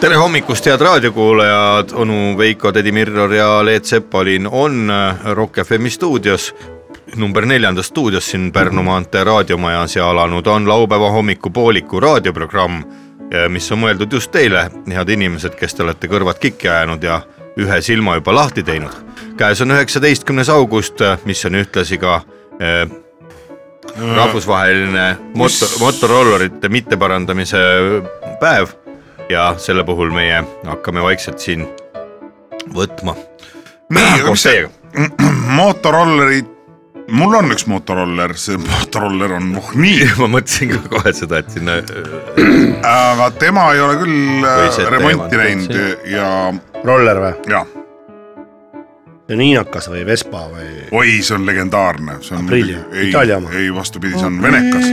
tere hommikust, head raadiokuulajad, onu Veiko, tädi Mirror ja Leet Sepolin on Rock FM stuudios, number neljandas stuudios siin Pärnu maantee raadiomajas ja alanud on laupäeva hommikupooliku raadioprogramm, mis on mõeldud just teile, head inimesed, kes te olete kõrvad kikki ajanud ja ühe silma juba lahti teinud. käes on üheksateistkümnes august, mis on ühtlasi ka äh, rahvusvaheline moto-, motorollerite mitteparandamise päev ja selle puhul meie hakkame vaikselt siin võtma. Motorollerid, mul on üks Motoroller, see Motoroller on noh nii, ma mõtlesin ka kohe seda, et sinna aga tema ei ole küll äh, remonti näinud ja, roller või? ja see on hiinakas või Vespa või? oi, see on legendaarne, see on Aprilia, ei ei vastupidi, see on venekas.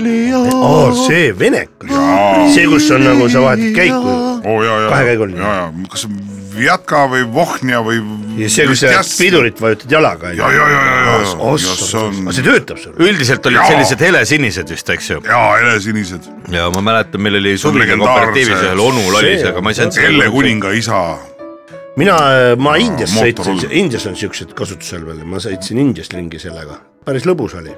oo, see venekas. aa, see, kus on nagu sa vahetad käiku. oo ja, ja, Kahekäiguline. ja, ja kas Vjatka või Vohnia või. ja see, kus sa pidurit vajutad jalaga. ja, ja, ja, ja, ja, ja see on aga see töötab sul? üldiselt olid Jaa. sellised helesinised vist, eks ju. ja helesinised, ja ma mäletan, meil oli on Sublime legendaarse- kooperatiivis ühel onul oli see, aga ma ei saanud Elle. kuninga isa, mina, ma Indias sõitsin, Indias on siuksed kasutusel veel, ma sõitsin Indiast ringi sellega, päris lõbus oli.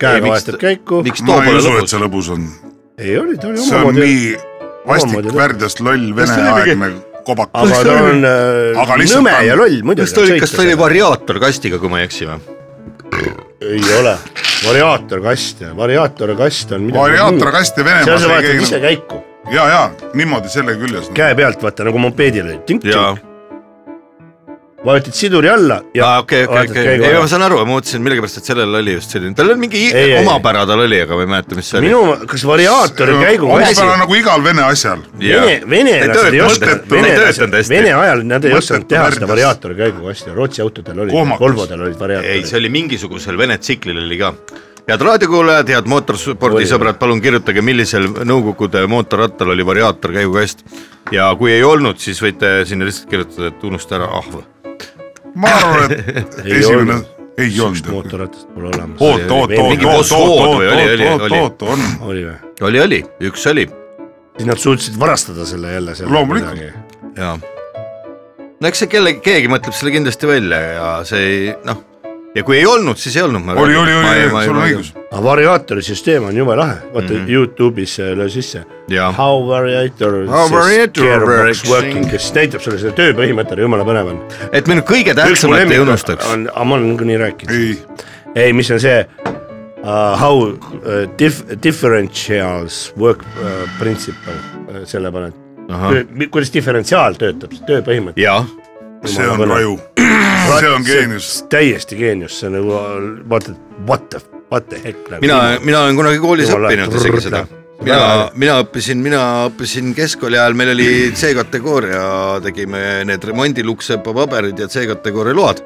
käega vahetad käiku, ma ei pole usu, et lõbus? see lõbus on, ei oli, ta oli see on omamoodi, nii vastik omamoodi-, värdjas, loll, veneaegne kobakas. aga ta on Aga äh, nõme on- ja loll muidugi. kas ta oli, kas ta oli variaator kastiga, kui ma ei eksi või? ei ole, variaatorkast variaatorkast on midagi variaatorkast ja seal Venemaas sa vahetad ise nagu, käiku, ja, ja niimoodi selle küljes. käe pealt vaata nagu mopeedil oli, vajutad siduri alla ja aa okei, okei, okei, käigu ei ma saan aru, ma mõtlesin millegipärast, et sellel oli just selline, tal oli mingi Ei, ei, omapära tal oli, aga ma ei mäleta, mis see oli. minu, kas variaatori käigu omapära nagu igal vene asjal. Vene, venelased ei osanud, ei venelased, vene ajal nad ei osanud teha seda variaatori käigukasti, Rootsi autodel Kohmakas. Volvodel olid ei, variaatorid. see oli mingisugusel Vene tsiklil oli ka. Head raadiokuulajad, head mootorspordisõbrad, palun kirjutage, millisel Nõukogude mootorrattal oli variaator käigukast ja kui ei olnud, siis võite sinna lihtsalt kirjutada, et unusta ära ahv. ma arvan, et Ei esimene olnud., ei olnud. mootorratast pole olemas. oot, oot, oot, oot, oot, oot, oli- oli- oot, on, oli või? oli, oli, üks oli siis nad suutsid varastada selle jälle. Loomulikult. ja no eks see kellegi, keegi mõtleb selle kindlasti välja ja see ei noh, ja kui ei olnud, siis ei olnud. oli, oli, oli, sul on õigus. aga variaatori süsteem on jube lahe, vaata mm. -hmm. Youtube'is löö sisse. How variator How variator works. working, kes näitab sulle seda tööpõhimõtet, jumala põnev on. et me nüüd kõige tähtsamat ei unustaks. on, aga ma olen niikuinii rääkinud. ei, ei, mis on see uh, how uh, dif-, differentials work uh, principle uh,, selle paned. kuidas diferentsiaal töötab, tööpõhimõte. See on raju, see on geenius. täiesti geenius, see on nagu vaatad, what the, what the heck nagu. mina, mina olen kunagi koolis Jumala õppinud isegi seda. Mina mina õppisin, mina õppisin keskkooli ajal, meil oli C-kategooria, tegime need remondiluksepa paberid ja C-kategooria load.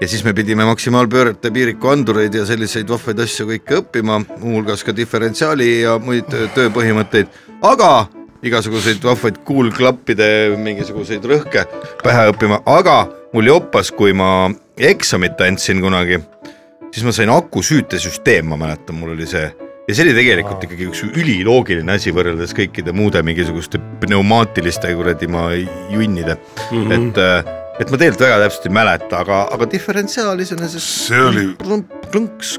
ja siis me pidime maksimaalpöörete piiriku andureid ja selliseid vahvaid asju kõike õppima, muuhulgas ka diferentsiaali ja muid töö- tööpõhimõtteid, aga igasuguseid vahvaid kuulklappide mingisuguseid rõhke pähe õppima, aga mul jopas, kui ma eksamit andsin kunagi siis ma sain akusüütesüsteem, ma mäletan, mul oli see. Ja see oli tegelikult ikkagi üks üliloogiline asi võrreldes kõikide muude mingisuguste pneumaatiliste kuradi ma junnide mm, -hmm. et, et ma tegelikult väga täpselt ei mäleta, aga, aga diferentsiaal iseenesest. See oli- klõnks,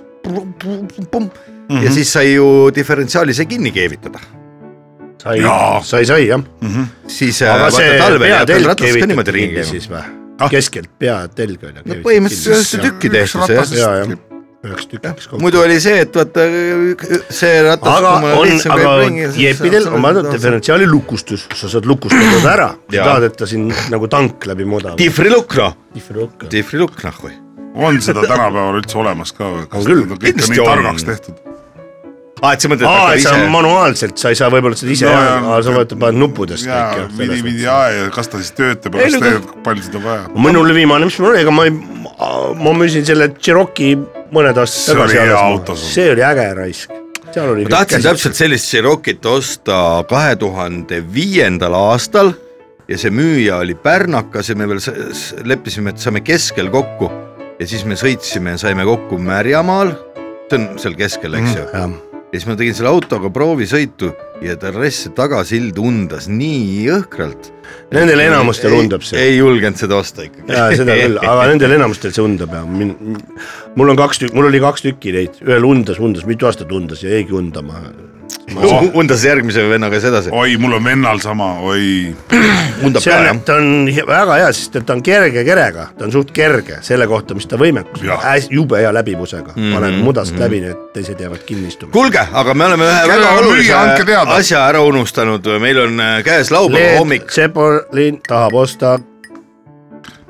ja siis sai ju diferentsiaali sai kinni keevitada, sai sai, sai jah. siis aga vaata see peatelg ringi kinni siis või Ah?? keskelt peatelg on ju. no põhimõtteliselt ühte tükki tehti see jah, ja, jah, üheks tükiks kokku. muidu oli see, et vaata see ratas. aga on, aga jeepidel on vaata diferentsiaali lukustus, sa saad lukustada ta ära, sa tahad, et ta siin nagu tank läbi muda. Tihvrilukk noh, tihvrilukk. tihvrilukk noh või. on seda tänapäeval üldse olemas ka või? On küll. Kindlasti nii on. targaks tehtud. aa, et sa mõtled, aa, et sa ise. manuaalselt, sa ei saa võib-olla seda ise No no, ja- aga sa võtad, paned nuppudest kõik vidi, vidi jah. ja, ja kas ta siis töötab kas tegelikult palju seda vaja. minul viimane, mis mul oli, ega ma ei, ma müüsin selle Cherokee mõned aastad See oli tagasi hea alles auto sul. see oli äge raisk ma tahtsin täpselt sellist Cherokee't osta kahe tuhande viiendal aastal ja see müüja oli pärnakas ja me veel leppisime, et saame keskel kokku ja siis me sõitsime ja saime kokku Märjamaal. see on seal keskel, eks ju jah ja siis ma tegin selle autoga proovisõitu ja raisk tagasild undas nii jõhkralt. Nendel enamustel undab see. ei julgenud seda osta ikkagi. ja seda küll, aga nendel enamustel see undab ja min, mul on kaks tükki, mul oli kaks tükki neid, ühel undas, undas mitu aastat undas ja jäigi undama. Undas järgmise vennaga sedasi. oi, mul on vennal sama, oi. undab ka on jah,? ta on väga hea, sest et ta on kerge kerega, ta on suht kerge selle kohta, mis ta võimekus on, jube hea läbivusega mm, -hmm. panen mudast läbi, nii et teised jäävad kinni istuma. kuulge, aga me oleme ühe väga olulise lüüa, andke teada. asja ära unustanud, meil on äh, käes laupäeva hommik. Sepolin tahab osta,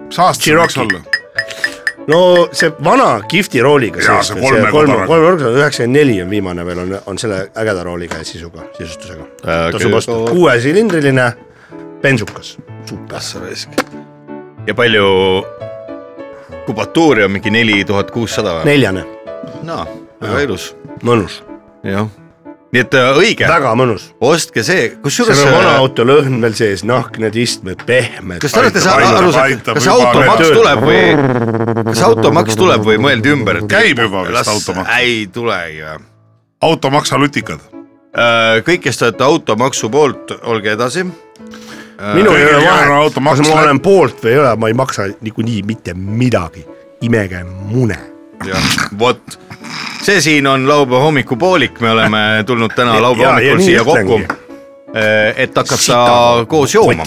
see võiks olla? No see vana kihvti rooliga Jaa, see kolme kodaraga. kolme, üheksakümmend neli on viimane veel on, on selle ägeda rooliga ja sisuga, sisustusega Äh, tasub osta, kuuesilindriline, bensukas, super. Raisk. ja palju kubatuuri on mingi neli tuhat kuussada või? neljane, no väga ilus, mõnus, jah. Nii et äh, õige, väga mõnus. ostke see, kusjuures seal on vana auto lõhn veel sees, nahk, need istmed pehmed. kas te olete aru saanud, kas automaks tuleb või, kas automaks tuleb või mõeldi ümber? Käib juba vist automaks. ei tulegi või? automaksa lutikad. kõik, kes te olete automaksu poolt, olge edasi. minul ei ole vahet, kas ma läheb- olen poolt või ei ole, ma ei maksa niikuinii mitte midagi, imege mune. jah, vot see siin on laupäeva hommikupoolik, me oleme tulnud täna laupäeva hommikul siia kokku ütlengi., et hakata koos jooma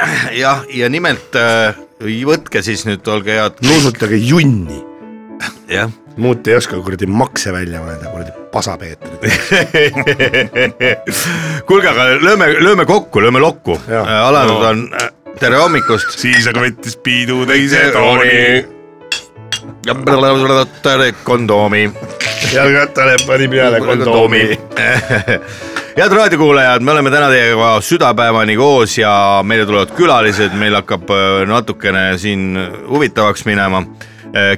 jah, ja nimelt äh, võtke siis nüüd, olge head, nuusutage junni, jah. muud ei oska kuradi makse välja mõelda, kuradi pasapeetrid. kuulge, aga lööme, lööme kokku, lööme lokku, Jaa. alanud on, tere hommikust. siis aga võttis piidu teise tooni. kondoomi. jalgrattale pani peale kondoomi. head raadiokuulajad, me oleme täna teiega südapäevani koos ja meile tulevad külalised, meil hakkab äh, natukene siin huvitavaks minema.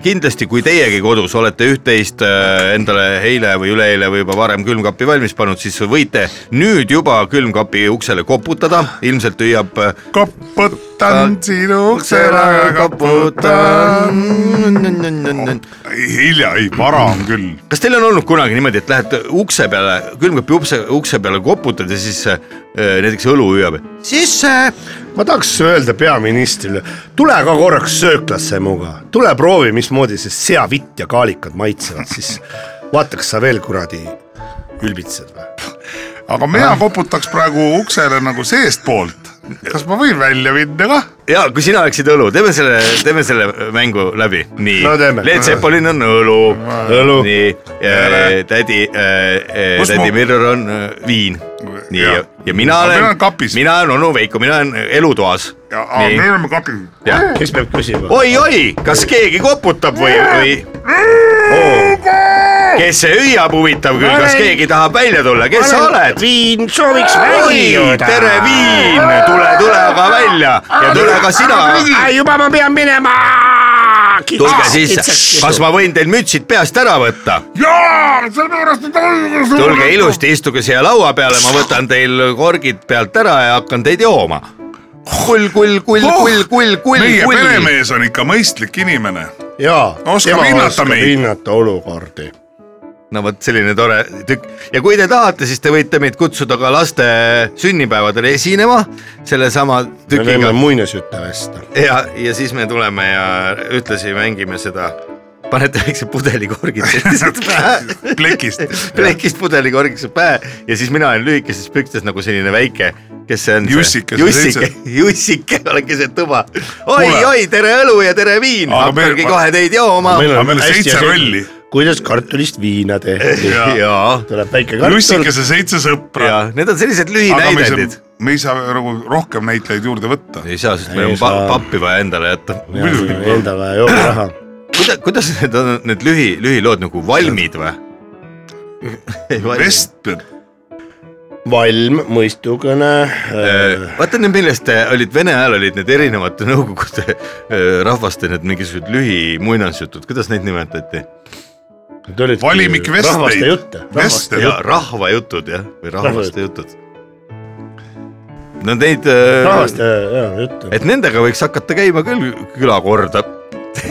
kindlasti, kui teiegi kodus olete üht-teist äh, endale eile või üleeile või juba varem külmkappi valmis pannud, siis võite nüüd juba külmkapi uksele koputada, ilmselt hüüab äh, koputan sinu uksele, koputan. hilja, ei vara on küll. kas teil on olnud kunagi niimoodi, et lähete ukse peale, külmkapi ukse, ukse peale koputad ja siis äh, näiteks õlu hüüab sisse ma tahaks öelda peaministrile, tule ka korraks sööklasse minuga, tule proovi, mismoodi see seavitt ja kaalikad maitsevad, siis vaata, kas sa veel kuradi ülbitsed või. aga mina koputaks praegu uksele nagu seestpoolt. Kas ma võin välja minna kah? ja kui sina oleksid õlu, teeme selle, teeme selle mängu läbi, nii No. Leet Sepolin on õlu, Õlu. nii äh, tädi äh,, tädi ma- Mirror on äh, viin, nii ja, ja mina olen mina olen kapis., mina olen onu Veiko, mina olen elutoas. me oleme kapis. kes peab küsima? oi-oi, kas keegi koputab või, või oh.? Kes see hüüab, huvitav küll, kas keegi tahab välja tulla, kes sa oled? viin sooviks oi, tere Viin, tule, tule aga välja ja tule ka sina juba ma pean minema. tulge sisse, kas ma võin teil mütsid peast ära võtta? jaa, sellepärast, et õigus. tulge ilusti, istuge siia laua peale, ma võtan teil korgid pealt ära ja hakkan teid jooma. kull, kull, kull, kull, kull, kull, meie peremees on ikka mõistlik inimene. jaa, Oskab tema hinnata oskab meid. hinnata olukordi. No vot selline tore tükk ja kui te tahate, siis te võite meid kutsuda ka laste sünnipäevadel esinema sellesama me tükiga teeme muinasjutte vesta. ja, ja siis me tuleme ja ühtlasi mängime seda, panete väikse pudelikorgid lihtsalt pähe plekist. plekist pudelikorgid pähe ja siis mina olen lühikeses pükstes nagu selline väike, kes see on? Jussike, Jussike Jussike olen keset tuba oi, oi, tere õlu ja tere viin, hakkangi kohe teid jooma. Meil on seitse rolli.. Kuidas kartulist viina tehti. ja, tuleb väike kartul, Jussikese seitse sõpra. ja need on sellised aga me ei lühinäidendid saa, me ei saa nagu rohkem näitlejaid juurde võtta. ei saa, sest meil Ei on pa saa. pappi vaja endale jätta. endale jookiraha. kuidas, kuidas need on, need lühi, lühilood nagu valmid või? Vest, valm, mõistukõne äh,. vaata nüüd, millest äh, olid Vene ajal olid need erinevate nõukogude äh, rahvaste need mingisugused lühimuinasjutud, kuidas neid nimetati? Valimik vestleid. rahvaste jutte. Vest- ja rahvajutud jah, või rahvaste jutud. no neid, rahvaste ja, jutte. et nendega võiks hakata käima küll külakorda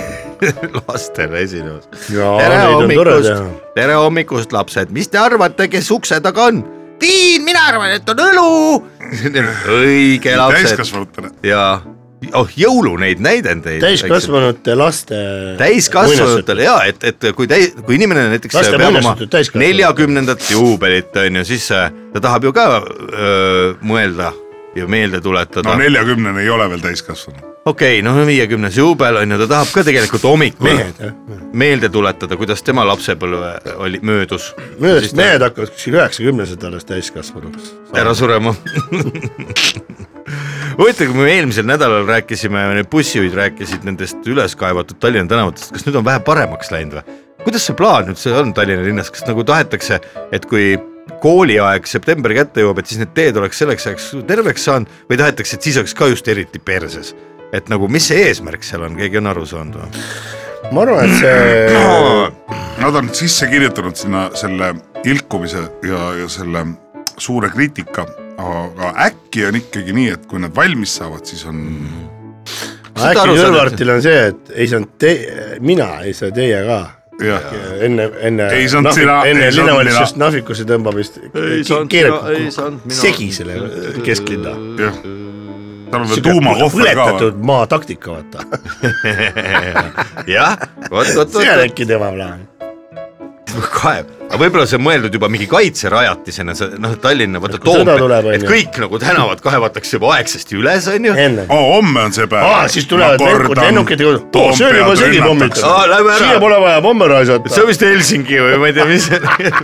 lastele esinemas. Jaa, tere hommikust tere hommikust, lapsed, mis te arvate, kes ukse taga on? viin, mina arvan, et on õlu. õige lapsed täiskasvanutele. ja oh jõulu neid näidendeid. täiskasvanute laste. täiskasvanutele ja et, et kui täi-, kui inimene näiteks Laste peab oma neljakümnendat juubelit on ju, siis äh, ta tahab ju ka öö, mõelda ja meelde tuletada no neljakümnene ei ole veel täiskasvanu. okei okay,, no viiekümnes juubel on ju, ta tahab ka tegelikult hommikul meelde tuletada, kuidas tema lapsepõlve oli, möödus. arust mehed hakkavad kuskil üheksakümnesed alles täiskasvanuks. ära surema. huvitav, kui me eelmisel nädalal rääkisime, need bussijuhid rääkisid nendest üles kaevatud Tallinna tänavatest, kas nüüd on vähe paremaks läinud või? kuidas see plaan üldse on Tallinna linnas, kas nagu tahetakse, et kui kooliaeg september kätte jõuab, et siis need teed oleks selleks ajaks terveks saanud või tahetakse, et siis oleks ka just eriti perses? et nagu, mis see eesmärk seal on, keegi on aru saanud või? ma arvan, et see Nad on sisse kirjutanud sinna selle ilkumise ja, ja selle suure kriitika, aga äkki on ikkagi nii, et kui nad valmis saavad, siis on Saad äkki Kõlvartil on see, et ei saanud te-, mina ei saa teie ka. enne, enne Ei saanud sina, enne linnavalitsusest nahvikusse tõmbamist keerab segi selle kesklinna. jah. tal on veel tuumakohver ka põletatud maa taktika, vaata. jah, vot, vot, see on vot, äkki tema plaan. kaev, aga võib-olla see on mõeldud juba mingi kaitserajatisena, see noh, Tallinna vaata Toompea, et kõik nagu tänavad kaevatakse juba aegsasti üles, on ju. enne. oo, homme on see päev. aa, siis tulevad venkud lennukitega, oo, see on juba ära. siia pole vaja pomme raisata. see on vist Helsingi või ma ei tea, mis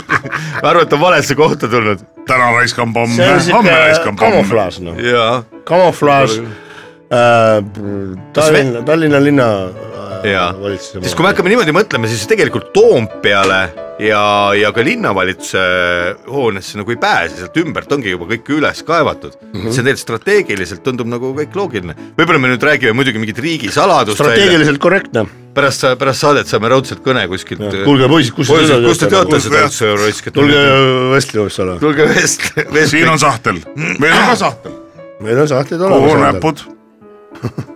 arvad, et on valesse kohta tulnud täna raiskan pomme, homme raiskan pomme. kamuflaaž noh, ja, kamuflaaž äh,. Tallinna, Tallinna linna ja valitsuse. siis kui me hakkame niimoodi mõtlema, siis tegelikult Toompeale ja, ja ka linnavalitsuse hoonesse nagu ei pääse, sealt ümbert ongi juba kõik üles kaevatud mm. -hmm. see on tegelikult strateegiliselt tundub nagu kõik loogiline. võib-olla me nüüd räägime muidugi mingit riigisaladust välja, strateegiliselt korrektne. pärast, pärast saadet saame raudselt kõne kuskilt. kuulge poisid, kus te kust te teate seda üldse raiskate? tulge Vestliosse ole, tulge vest, vest. siin on sahtel, meil on ka sahtel, meil on sahtlid kuhu olemas. näpud?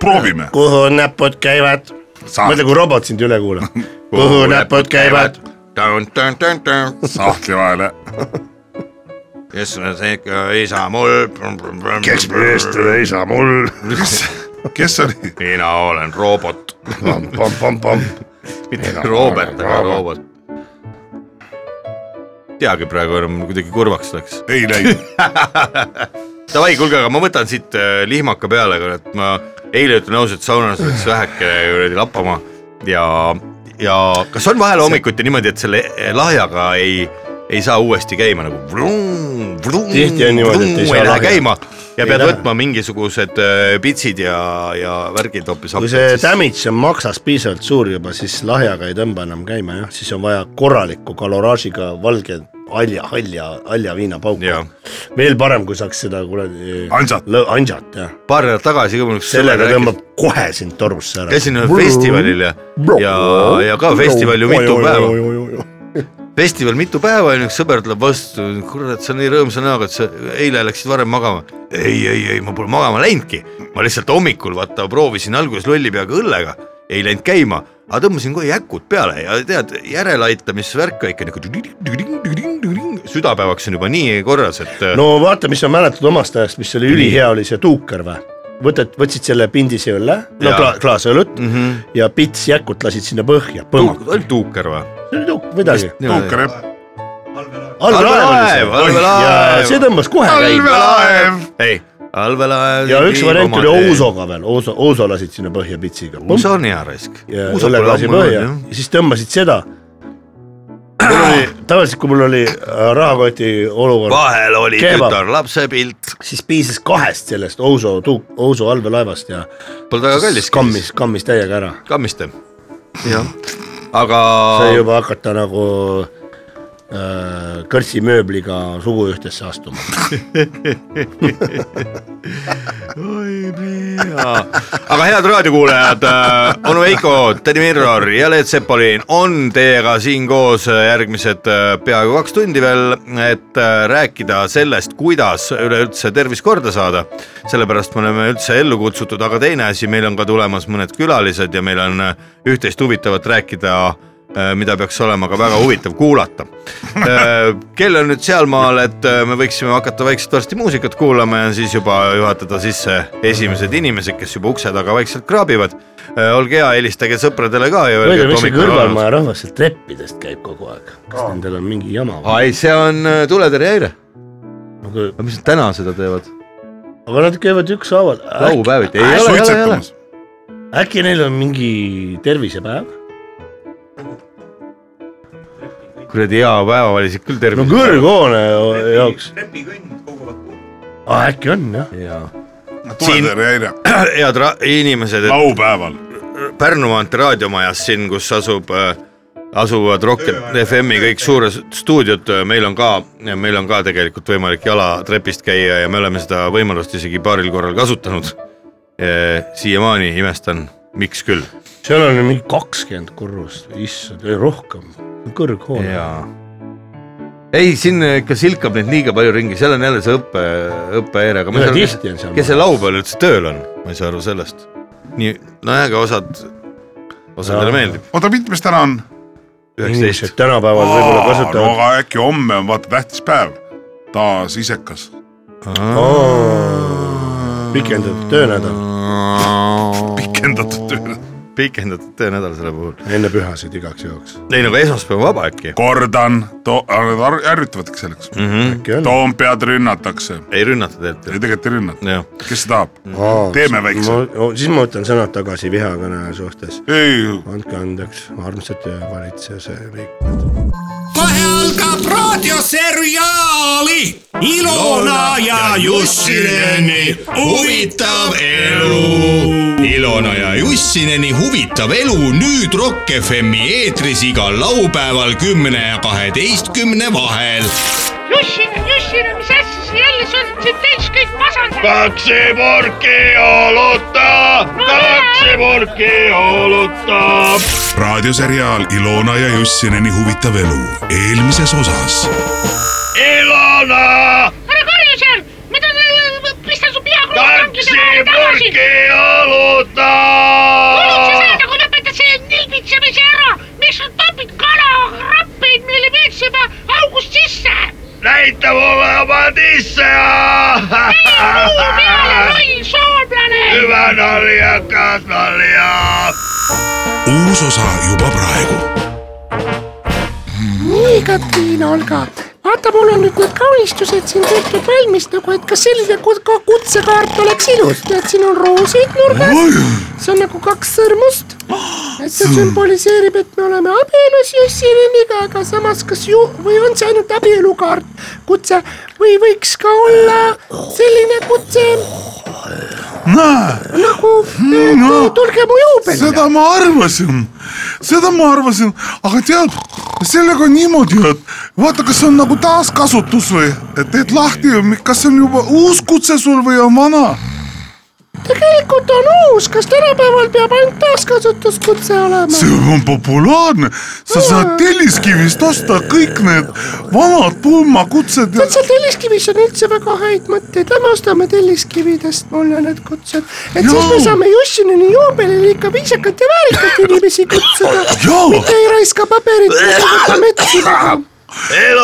proovime. kuhu näpud käivad? mõtle, kui robot sind üle kuulab. kuhu näpud käivad?? sahtli vahele. kes on see ikka isa mul? kes meest ei saa mul. kes oli? mina olen robot, mitte Robert, aga robot. teagi praegu enam kuidagi kurvaks läks. ei läinud. Davai, kuulge, aga ma võtan siit äh, lihmaka peale, et ma eile ütlen ausalt, saunas läks väheke kuradi lappama ja, ja kas on vahel hommikuti niimoodi, et selle lahjaga ei, ei saa uuesti käima nagu Tihti on niimoodi, et ei saa ei lähe lahja. käima ja Ei pead lähe. võtma mingisugused äh, pitsid ja, ja värgid hoopis kui see damage on maksas piisavalt suur juba, siis lahjaga ei tõmba enam käima jah, siis on vaja korraliku kaloraažiga valge halja, halja, halja viinapauku veel parem, kui saaks seda kuradi. Ansat.. ansat jah, paar nädalat tagasi ka mul üks sellega tõmbab kohe sind torbusse ära. käisin ühel festivalil ja, ja, ja ka festival ju mitu päeva, festival mitu päeva ja üks sõber tuleb vastu, kurat, sa nii rõõmsa näoga, et sa eile läksid varem magama. ei, ei, ei, ma pole magama läinudki, ma lihtsalt hommikul vaata proovisin alguses lolli peaga õllega, ei läinud käima, aga tõmbasin kohe jäkud peale ja tead, järeleaitamisvärk ikka nagu südapäevaks on juba nii korras, et no. vaata, mis sa mäletad omast ajast, mis oli ülihea, oli see tuuker või? võtad, võtsid selle pindise õlle, no Jaa. kla, klaasõlut mm. -hmm. ja pits jäkut lasid sinna põhja, oli tuuker või? See oli tuuk, midagi. tuuker jah. allveelaev, ja allveelaev, see tõmbas kohe käima. allveelaev. ei, allveelaev. ja üks variant oli Ousoga veel, Ouso, Ouso lasid sinna põhja pitsiga. Uus on hea raisk. ja õlleklaasi põhja ja siis tõmbasid seda. mul oli, tavaliselt kui mul oli äh, rahakoti olukord, vahel oli Kebab. tütarlapse pilt, siis piisas kahest sellest Ouso tuuk, Ouso allveelaevast ja polnud väga kallis. kammis, kammis täiega ära. kammiste. jah, aga sai juba hakata nagu äh, kõrtsimööbliga suguühtesse astuma. aga head raadiokuulajad, onu Veiko, tädi Mirror ja Led Zeppelin on teiega siin koos järgmised äh, peaaegu kaks tundi veel, et äh, rääkida sellest, kuidas üleüldse tervis korda saada. sellepärast me oleme üldse ellu kutsutud, aga teine asi, meil on ka tulemas mõned külalised ja meil on äh, üht-teist huvitavat rääkida äh, mida peaks olema ka väga huvitav kuulata. kell on nüüd sealmaal, et äh, me võiksime hakata vaikselt varsti muusikat kuulama ja siis juba juhatada sisse esimesed inimesed, kes juba ukse taga vaikselt kraabivad. olge hea, helistage sõpradele ka ja muide, öelge, miks see kõrvalmaja rahvas sealt treppidest käib kogu aeg, kas nendel on mingi jama ai, see on äh, tuletõrjehäire. aga, aga mis nad täna seda teevad? aga nad käivad ükshaaval, laupäeviti, ei ole, ei ole, ei ole. äkki neil on mingi tervisepäev? Kuradi hea päeva valisid küll no tervise. kõrghoone jaoks. äkki on jah. jaa. tuletõrjehäire head ra- inimesed, et laupäeval. Pärnu maantee raadiomajas siin, kus asub äh, asuvad Rock FM-i kõik suured stuudiod, meil on ka, meil on ka tegelikult võimalik jala trepist käia ja me oleme seda võimalust isegi paaril korral kasutanud. siiamaani imestan, miks küll. seal on mingi kakskümmend korrust, issand, ei rohkem, kõrghoone. ei, siin ikka silkab neid liiga palju ringi, seal on jälle see õppe, õppehäire, aga saa tihti on seal kes see laupäeval üldse tööl on, ma ei saa aru sellest. nii, nojah, aga osad, osadele meeldib, oota, mitmes täna on? inimesed üheksateist. tänapäeval võib-olla no kasutavad aga äkki homme on vaata tähtis päev. taas isekas. pikendatud töönädal pikendatud töö. pikendatud töönädal selle puhul. enne pühasid igaks juhuks. ei no aga esmaspäev on vaba äkki kordan, ärritavadki selleks. mm. -hmm. Toompead rünnatakse. ei rünnata tegelikult ei, tegelikult ei rünnata. kes tahab? Teeme väikse. siis ma võtan sõnad tagasi vihakõne suhtes. ei, andke andeks, armsad töövalitsuse liikmed. Raadioseriaali Ilona ja Jussineni huvitav elu. Ilona ja Jussineni huvitav elu nüüd Rock FM-i eetris igal laupäeval kümne ja kaheteistkümne vahel. Jussin, siin täis kõik masendanud. kaksi purki oluta, kaksi purki oluta. raadioseriaal Ilona ja Jussineni huvitav elu eelmises osas. Ilona, ära karju seal, mida, pista su pea kruusi tagasi. oluta. kuulud sa saada, kui lõpetad selle nilbitsemise ära, miks sa topid kalakrappeid meile veetsema august sisse? Näita mulle oma tisse. puu peale, loll soomlane. hüve naljakas nalja. uus osa juba praegu. nii, Katriin, Olga, vaata, mul on nüüd need kaunistused siin tehtud valmis nagu, et kas selline ku- ka kutsekaart oleks ilus, tead, siin on roosid nurgas, see on nagu kaks sõrmust. et see sümboliseerib, et me oleme abielus Jussineniga, aga samas kas ju või on see ainult abielukaart, kutse või võiks ka olla selline kutse nagu no., tulge mu juubelile. seda ma arvasin, seda ma arvasin, aga tead, sellega on niimoodi, et vaata, kas on nagu taaskasutus või, et teed lahti, kas see on juba uus kutse sul või on vana? Tegelikult on uus, kas tänapäeval peab ainult taaskasutuskutse olema? see on populaarne, sa saad telliskivist osta kõik need vanad pulmakutsed ja tead, seal Telliskivis on üldse väga häid mõtteid, lähme ostame Telliskividest mulle need kutsed, et siis me saame Jussinini juubelil ikka viisakalt ja väärikalt inimesi kutsuda, mitte ei raiska paberit, mitte ei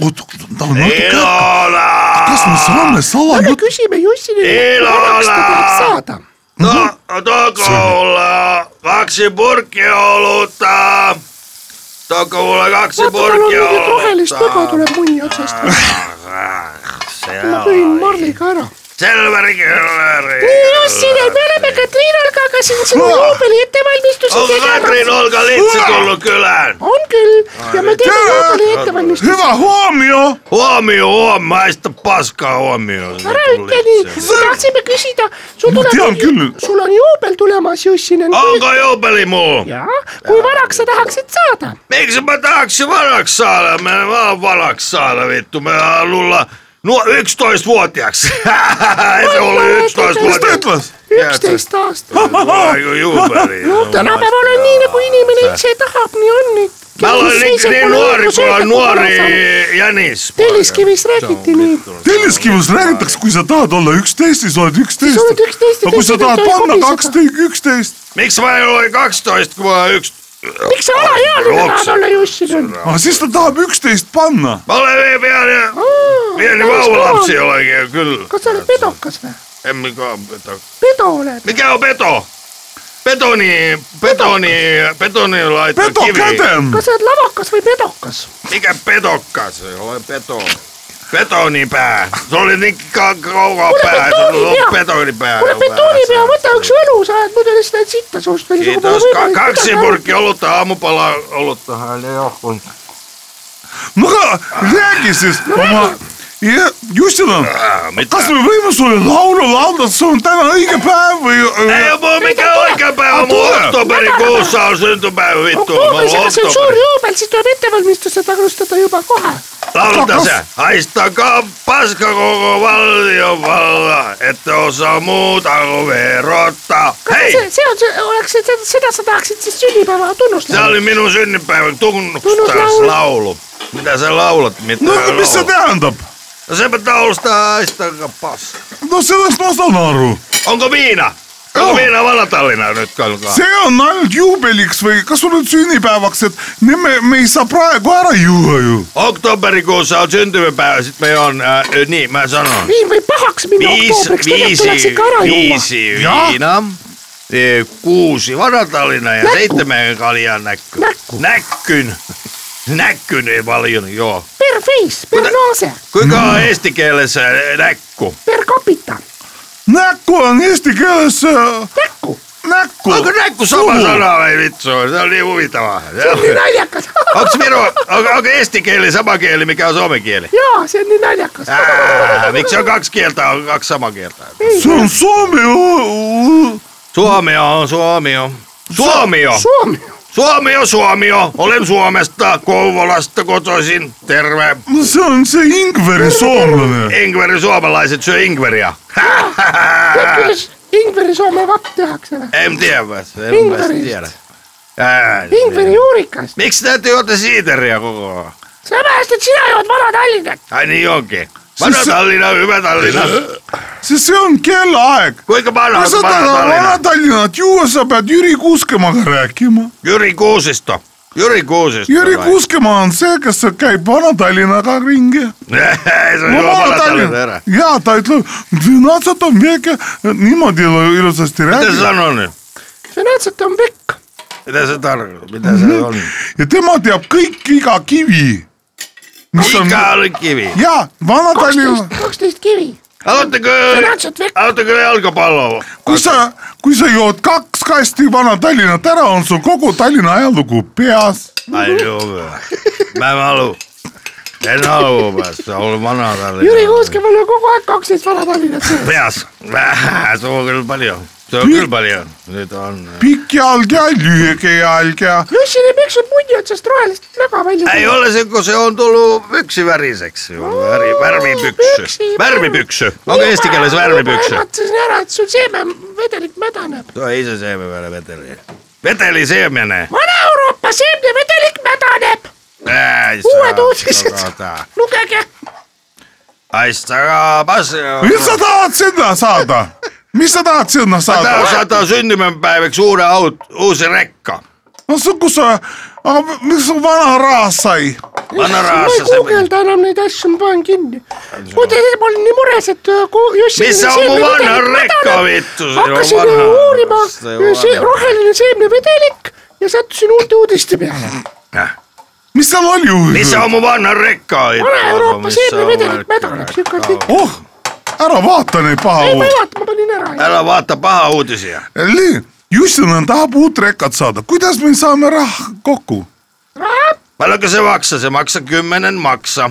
võta metsi maha. aga räägi, kas me saame lähme salajutt, küsime Jussinini, vanaks ta tahab saada. tooge mulle kaksi purki oluta. tooge mulle kaksi vaata, tal on purki mingit rohelist nõga oluta. tuleb munni otsast. ma lõin marliga ära. Selver Kõller. Jussinen, me oleme Katriin Olgaga siin sinu juubeli ettevalmistusi on tegemas. Katrin Olga Litsi tulnud kylään. on küll ja me teeme Tere! juubeli ettevalmistusi. Hyvä huomio! Huomio, huom, maista paskaa huomio. ära ütle nii, me tahtsime küsida, sul Ma tuleb tean, küll. sul on juubel tulemas, Jussinen. Onko juubeli muu? jah, kui vanaks sa tahaksid saada? Miksi mä tahaksin vanaks saada? Mä en vaan vanaks saada, vittu. Mä haluan lulla nuo 11-vuotiaaksi. Se oli Mis ta 11-vuotiaaksi. ütles? üksteist aastat. Aiku juubeli. no tänapäeval on nii, nagu inimene ise tahab, nii on nüüd. Mä olen niin, niin nuori kuin on nuori Jänis. Telliskivis räägiti nii. Telliskivus räägitakse, kui sa tahad olla üksteist, siis oled üksteist Siis oled 11 ja aga kui sa teised tahad ei panna kobise kaksteist, üksteist, Miksi mä en ole 12, kun mä oon yksi... miks sa alaealine tahad olla, Jussinen? aga siis ta tahab üksteist panna. Mä olen vielä pieni, pieni vauvalapsi olenkin, kyllä. kas sa oled pedokas või? En mikä on peto. pedo oled. Mikä on peto? Betoni, betoni, betoni laittaa Peto kivi. käden, kas sa oled lavakas või pedokas? Mikä petokkas? Olen peto. Betonipää. Se oli niin ka- kaukaa Kuule, pää. Se betonipää. oli betonipää. kuule, betoonipea, võta üks õlu, sa oled muidu lihtsalt sitta suust. Kiitos. Ka- kaksi purkki olutta, aamupala olutta. Ei ole. no aga räägi siis oma, Justinan, Ah, Mitä? kas me võime sulle laulu laulda, see on täna õige päev või? Ei ole mulla mikään oikea päivä, Ah, mun tule. oktoberikuussa on syntypäivä vittu. Mä oktoobris, oon aga see on suur oktoberi. juubel, siis tuleb ettevalmistused alustada juba kohe. Lauta se. Haistakaa paska koko valtiovalla, ette osaa muuta kuin verottaa. Hei! see, see on see, oleks see, seda sa tahaksid siis sünnipäeva Se tunnustada. oli minun synnypäivän Tunnuslaulu. tunnustuslaulu. Mitä sä laulat? Mitä no sä aga mis see laulat? tähendab? No sepä taulusta haistakaa paska. no sellest ma saan aru, Onko viina? Onko Joo. viina Valatallinna nyt kalkaa? see on ainult juubeliks või kas sul on sünnipäevaks, et ne, me, me ei saa praegu ära juua ju. Oktoberikuussa on syntymäpäivä, sit me on, äh, niin mä sanon. viin võib pahaks minna Viisi, oktoobriks, tegelikult tuleks viisi, ikka ära juua. viisi viina, eh, kuusi Vanatallina ja Näkku. seitsemän kaljan näkky. Näkku. Näkkyn. Näkkyn ei paljon, joo. per face, per nase, Kuinka on eesti kielessä näkku? per capita, näkku on eesti keeles äh, näkku. näkku. Onko näkku sama Suhu. sana vai vittu? Se on niin huvittavaa. see on nii naljakas. Onko, Viro, onko, onko eesti kieli sama kieli, mikä on suomen kieli? jaa, see on nii naljakas. Ää, miksi on kaksi kieltä, on kaksi samaa kieltä? see on soome. Suomi on, Suomi on. Suomi on. Suomi, Suomi Suomi Olen Suomesta, Kouvolasta kotoisin. Terve. no see on see Ingveri soomlane. Ingveri suomalaiset syö ingveria. kuidas Ingveri Soome vapp tehakse või? en tiedä, en mä Ingveristä. tiedä. Ää, Ingveri juurikast, Miksi täytyy juoda siiteriä koko ajan? sellepärast, et sina jood Vana-Tallinnat. Ai niin onkin. Vanha Siis- Tallinna, hyvä Tallinna. sest see on kellaaeg. Kuinka vanha kui sa on tahad Tallinna? Vana-Tallinnat juua, sa pead Jüri Kuuskemaga rääkima. Jyri Kuusisto. Jyri Kuusisto. Jüri? Kuuskemaa on see, kes käib Vana-Tallinnaga ringi. On no erä., jaa, ta ütleb, Vinatsat on väike, niimoodi ilusasti Mitä se räägib sanoo nyt? finantsat on pikk, Mitä se tarkoittaa? Mitä se Mhm. on? ja tema teab kõik iga kivi. Mis on, kivi. jaa, Vana-Tallinna, kaksteist, kaksteist kivi. Haluatteko, Finantsat vekk- haluatteko jalkapalloa? kui sa, kui sa jood kaks kasti Vana-Tallinnat ära, on sul kogu Tallinna ajalugu peas. Ai joo hyvä. Mä en halua. En halua päästä, olen vanha Tallinna. Jüri Kuuskemäel on kogu aeg kaksteist Vana-Tallinnat sees. Peas. Vähän, se on kyllä paljon. Se on kyllä paljon. Nyt on. pikk jalg ja lühike jalg ja Jussile miks on otsast rohelist näga välja Ei ole se, kun se on tullut yksiväriseksi. Väri, värvipyksy. Pyksi. Värvipyksy. Onko eesti kielessä värvipyksy? mõtlesin ära, et sul seemevedelik mädaneb. Tuo ei se seeme vielä veteli. Veteli siemene. Vana-Euroopa seemnevedelik mädaneb. Uued uudised lugege. Haistakaa passia. mis sa tahad sinna saada? mis sa tahad sinna saada? saattaa syntymäpäiväksi uuden aut, uusi rekka. no see, kus sa, aga miks su vana rahas sai? Vanha ma ei guugelda enam neid asju, ma panen kinni. muide, ma olin nii mures, et äh, Jussi. Missä on mun vanha rekka vittu? Hakkasin uurima roheline seemnevedelik ja sattusin uute uudiste peale. Mis seal oli? Missä on mun vanha rekka? Vana-Euroopa seemnevedelik mädaneb, siuke oh, ära vaata neid paha ei, ma ei uudiseid. vaata, ma panin ära. ära vaata paha uudisi. Jussin tahab uut rekat saada, kuidas me saame raha kokku? palju see maksa, see maksab kümnenen maksa.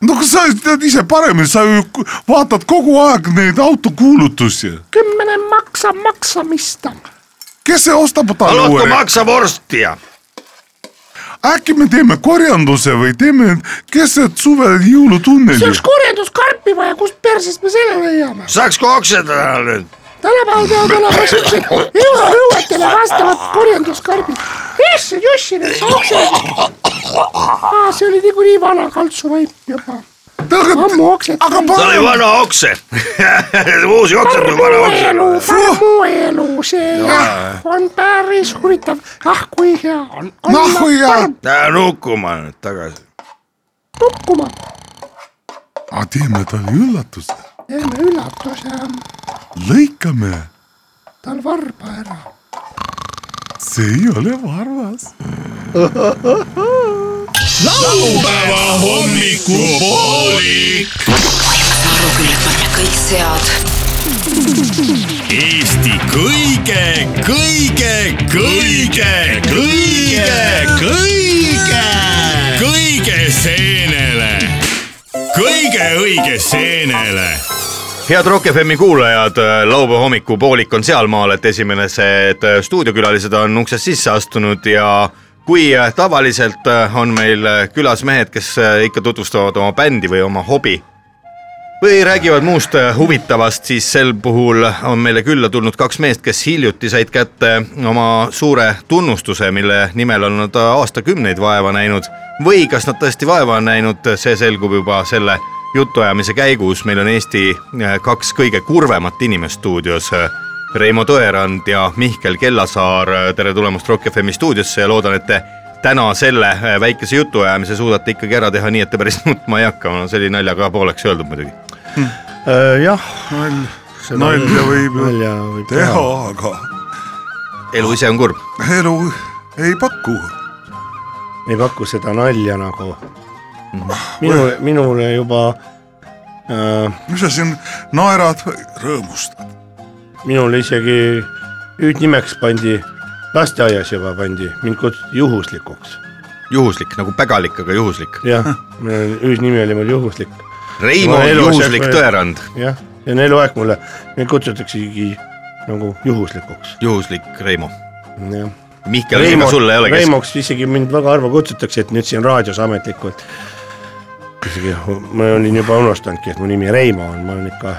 no kas sa tead ise paremini, sa ju vaatad kogu aeg neid autokuulutusi. kümnene maksab maksamist. kes see ostab talle uue reka? maksab vorstija. Äkki me teeme korjanduse või teeme keset suve jõulutunneli see? oleks korjanduskarpi vaja, kust persest me selle leiame? saaks kokseda nüüd. tänapäeval peavad olema siuksed euroõuetele vastavad korjanduskarbid. issand, Jussile, sa oksendasid. aa, see oli niikuinii vana kaltsuvaip juba. Ammu oksendasid. aga ta oli vana okse. uusi okseid on vana mu okse. elu, mu elu, see jah, on päris huvitav. ah kui hea on. Noh, kui hea. Lähe nukkuma nüüd tagasi. nukkuma, teeme talle üllatuse, teeme üllatuse, lõikame, tal varba ära. see ei ole varvas. laupäeva hommikupoolik. aru küll, et me oleme kõik sead. Eesti kõige, kõige, kõige, kõige, kõige, kõige seenele, kõige õige seenele head Rock FM-i kuulajad, laupäeva hommikupoolik on sealmaal, et esimesed stuudiokülalised on uksest sisse astunud ja kui tavaliselt on meil külas mehed, kes ikka tutvustavad oma bändi või oma hobi või räägivad muust huvitavast, siis sel puhul on meile külla tulnud kaks meest, kes hiljuti said kätte oma suure tunnustuse, mille nimel on nad aastakümneid vaeva näinud või kas nad tõesti vaeva on näinud, see selgub juba selle jutuajamise käigus, meil on Eesti äh, kaks kõige kurvemat inimest stuudios. Reimo Tõerand ja Mihkel Kellasaar, tere tulemast Rock FM-i stuudiosse ja loodan, et te täna selle äh, väikese jutuajamise suudate ikkagi ära teha nii, et te päris nutma ei hakka, see oli naljaga pooleks öeldud muidugi. jah, nalja võib ju nalja võib teha, aga elu ise on kurb. elu ei paku. ei paku seda nalja nagu. Mhm. minule, minule juba äh,, mis sa siin naerad või rõõmustad? Minule isegi hüüdnimeks pandi, lasteaias juba pandi, mind kutsuti juhuslikuks. juhuslik nagu pägalik, aga juhuslik. jah, hüüdnimi oli mul juhuslik. Reimo Juhuslik Tõerand, jah, see on eluaeg mulle, mind kutsutaksegi nagu juhuslikuks. juhuslik Reimo. jah. Mihkel, ega sulle ei ole kes-? Reimoks isegi mind väga harva kutsutakse, et nüüd siin raadios ametlikult. isegi ma olin juba unustanudki, et mu nimi Reimo on, ma olen ikka,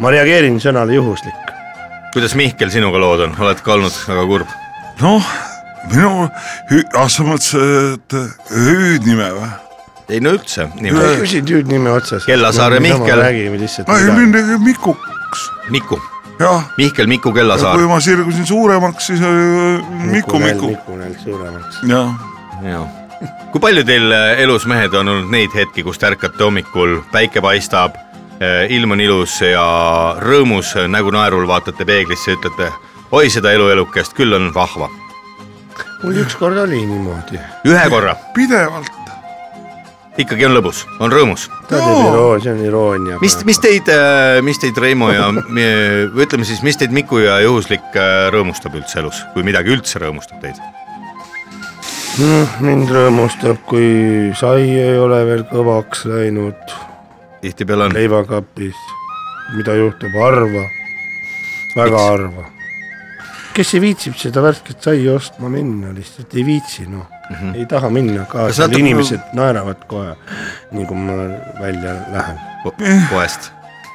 ma reageerin sõnale juhuslik. Kuidas Mihkel sinuga lood on, oled ka olnud väga kurb? noh, minu, ah sa mõtlesid, et hüüdnime või? ei no üldse, küsid hüüdnime otsas. Kellasaar ja Mihkel. räägime lihtsalt ei, mind tegi Mikuks, Miku, jah. Mihkel Miku kui Kellasaar. ma sirgusin suuremaks, siis oli Miku, Miku, Miku näil suuremaks. jah. kui palju teil äh, elus mehed on olnud neid hetki, kus te ärkate hommikul, päike paistab, ilm on ilus ja rõõmus nägu naerul vaatate peeglisse ütlete oi seda elu elukest, küll on vahva. mul ükskord oli niimoodi. ühe korra, pidevalt, ikkagi on lõbus, on rõõmus ta teeb iroonia, see on iroonia. mis, mis teid, mis teid Reimo ja või ütleme siis, mis teid Miku ja Juhuslik rõõmustab üldse elus, kui midagi üldse rõõmustab teid? mind rõõmustab, kui sai ei ole veel kõvaks läinud tihtipeale on, leivakapis, mida juhtub? Harva, väga harva. kes ei viitsib seda värsket sai ostma minna, lihtsalt ei viitsi noh. Mm, -hmm. ei taha minna. Kas kaasa, natuke- inimesed naeravad kohe, nii kui ma välja lähen. poest.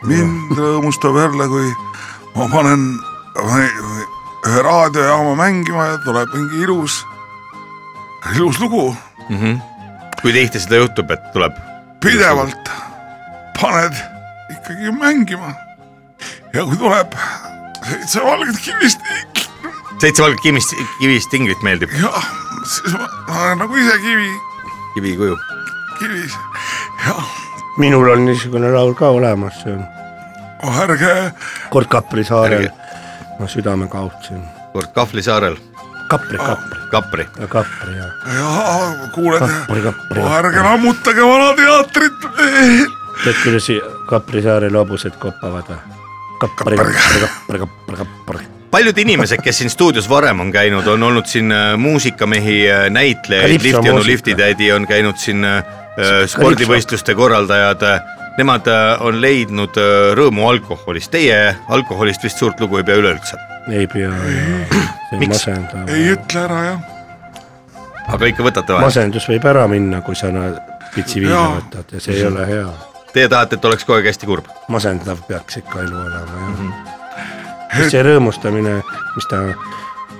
mind rõõmustab jälle, kui ma panen ühe raadiojaama mängima ja tuleb mingi ilus, ilus lugu, kui tihti seda juhtub, et tuleb? pidevalt paned ikkagi mängima. ja kui tuleb seitse valget kivist, seitse valget kivist, kivist inglit meeldib, jah, siis ma, ma olen nagu ise kivi, kivikuju. kivis, jah, minul on niisugune laul ka olemas, see on oh ärge kord Kapri saarel ma südame kaotsin. kord Kahvli saarel, Kapri, Kapri, Kapri. Kapri ja ja kuuled, Kapri, Kapri. ärge lammutage Vana Teatrit. tead, kuidas Kapri saarel hobused kopavad või? kapri, kapri, kapri, kapri, kapri. paljud inimesed, kes siin stuudios varem on käinud, on olnud siin äh, muusikamehi, näitlejaid, Kalipso liftionu muusika. liftitädi on käinud siin äh, spordivõistluste korraldajad. Nemad äh, on leidnud äh, rõõmu alkoholist, teie alkoholist vist suurt lugu ei pea üleüldse, ei pea, see masendav. ei ütle ära jah. aga ikka võtate vahel. masendus võib ära minna, kui sa na- pitsi viina võtad ja see ei ole hea. Teie tahate, et oleks kogu aeg hästi kurb? masendav peaks ikka elu olema jah mm. -hmm. see rõõmustamine, mis ta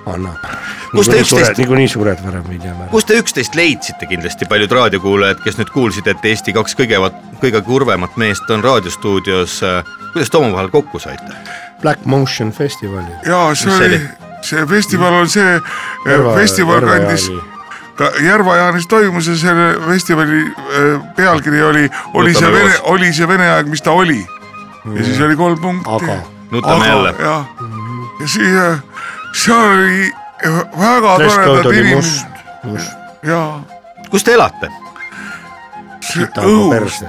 annab. Kus te üksteist- niikuinii sured varem või ära. kus te üksteist leidsite kindlasti, paljud raadiokuulajad, kes nüüd kuulsid, et Eesti kaks kõige, kõige kurvemat meest on raadiostuudios. kuidas te omavahel kokku saite? Black Motion festivalil. ja see Mis see oli see festival on see festival kandis, ka Järva-Jaanis toimus ja selle festivali äh, pealkiri oli, oli see Nutame vene oli see Vene aeg, mis ta oli. ja siis oli kolm punkti. aga nutame jälle. jah, ja siis äh, seal oli äh, väga toredad inimesed must, must, ja kus te elate? õhus,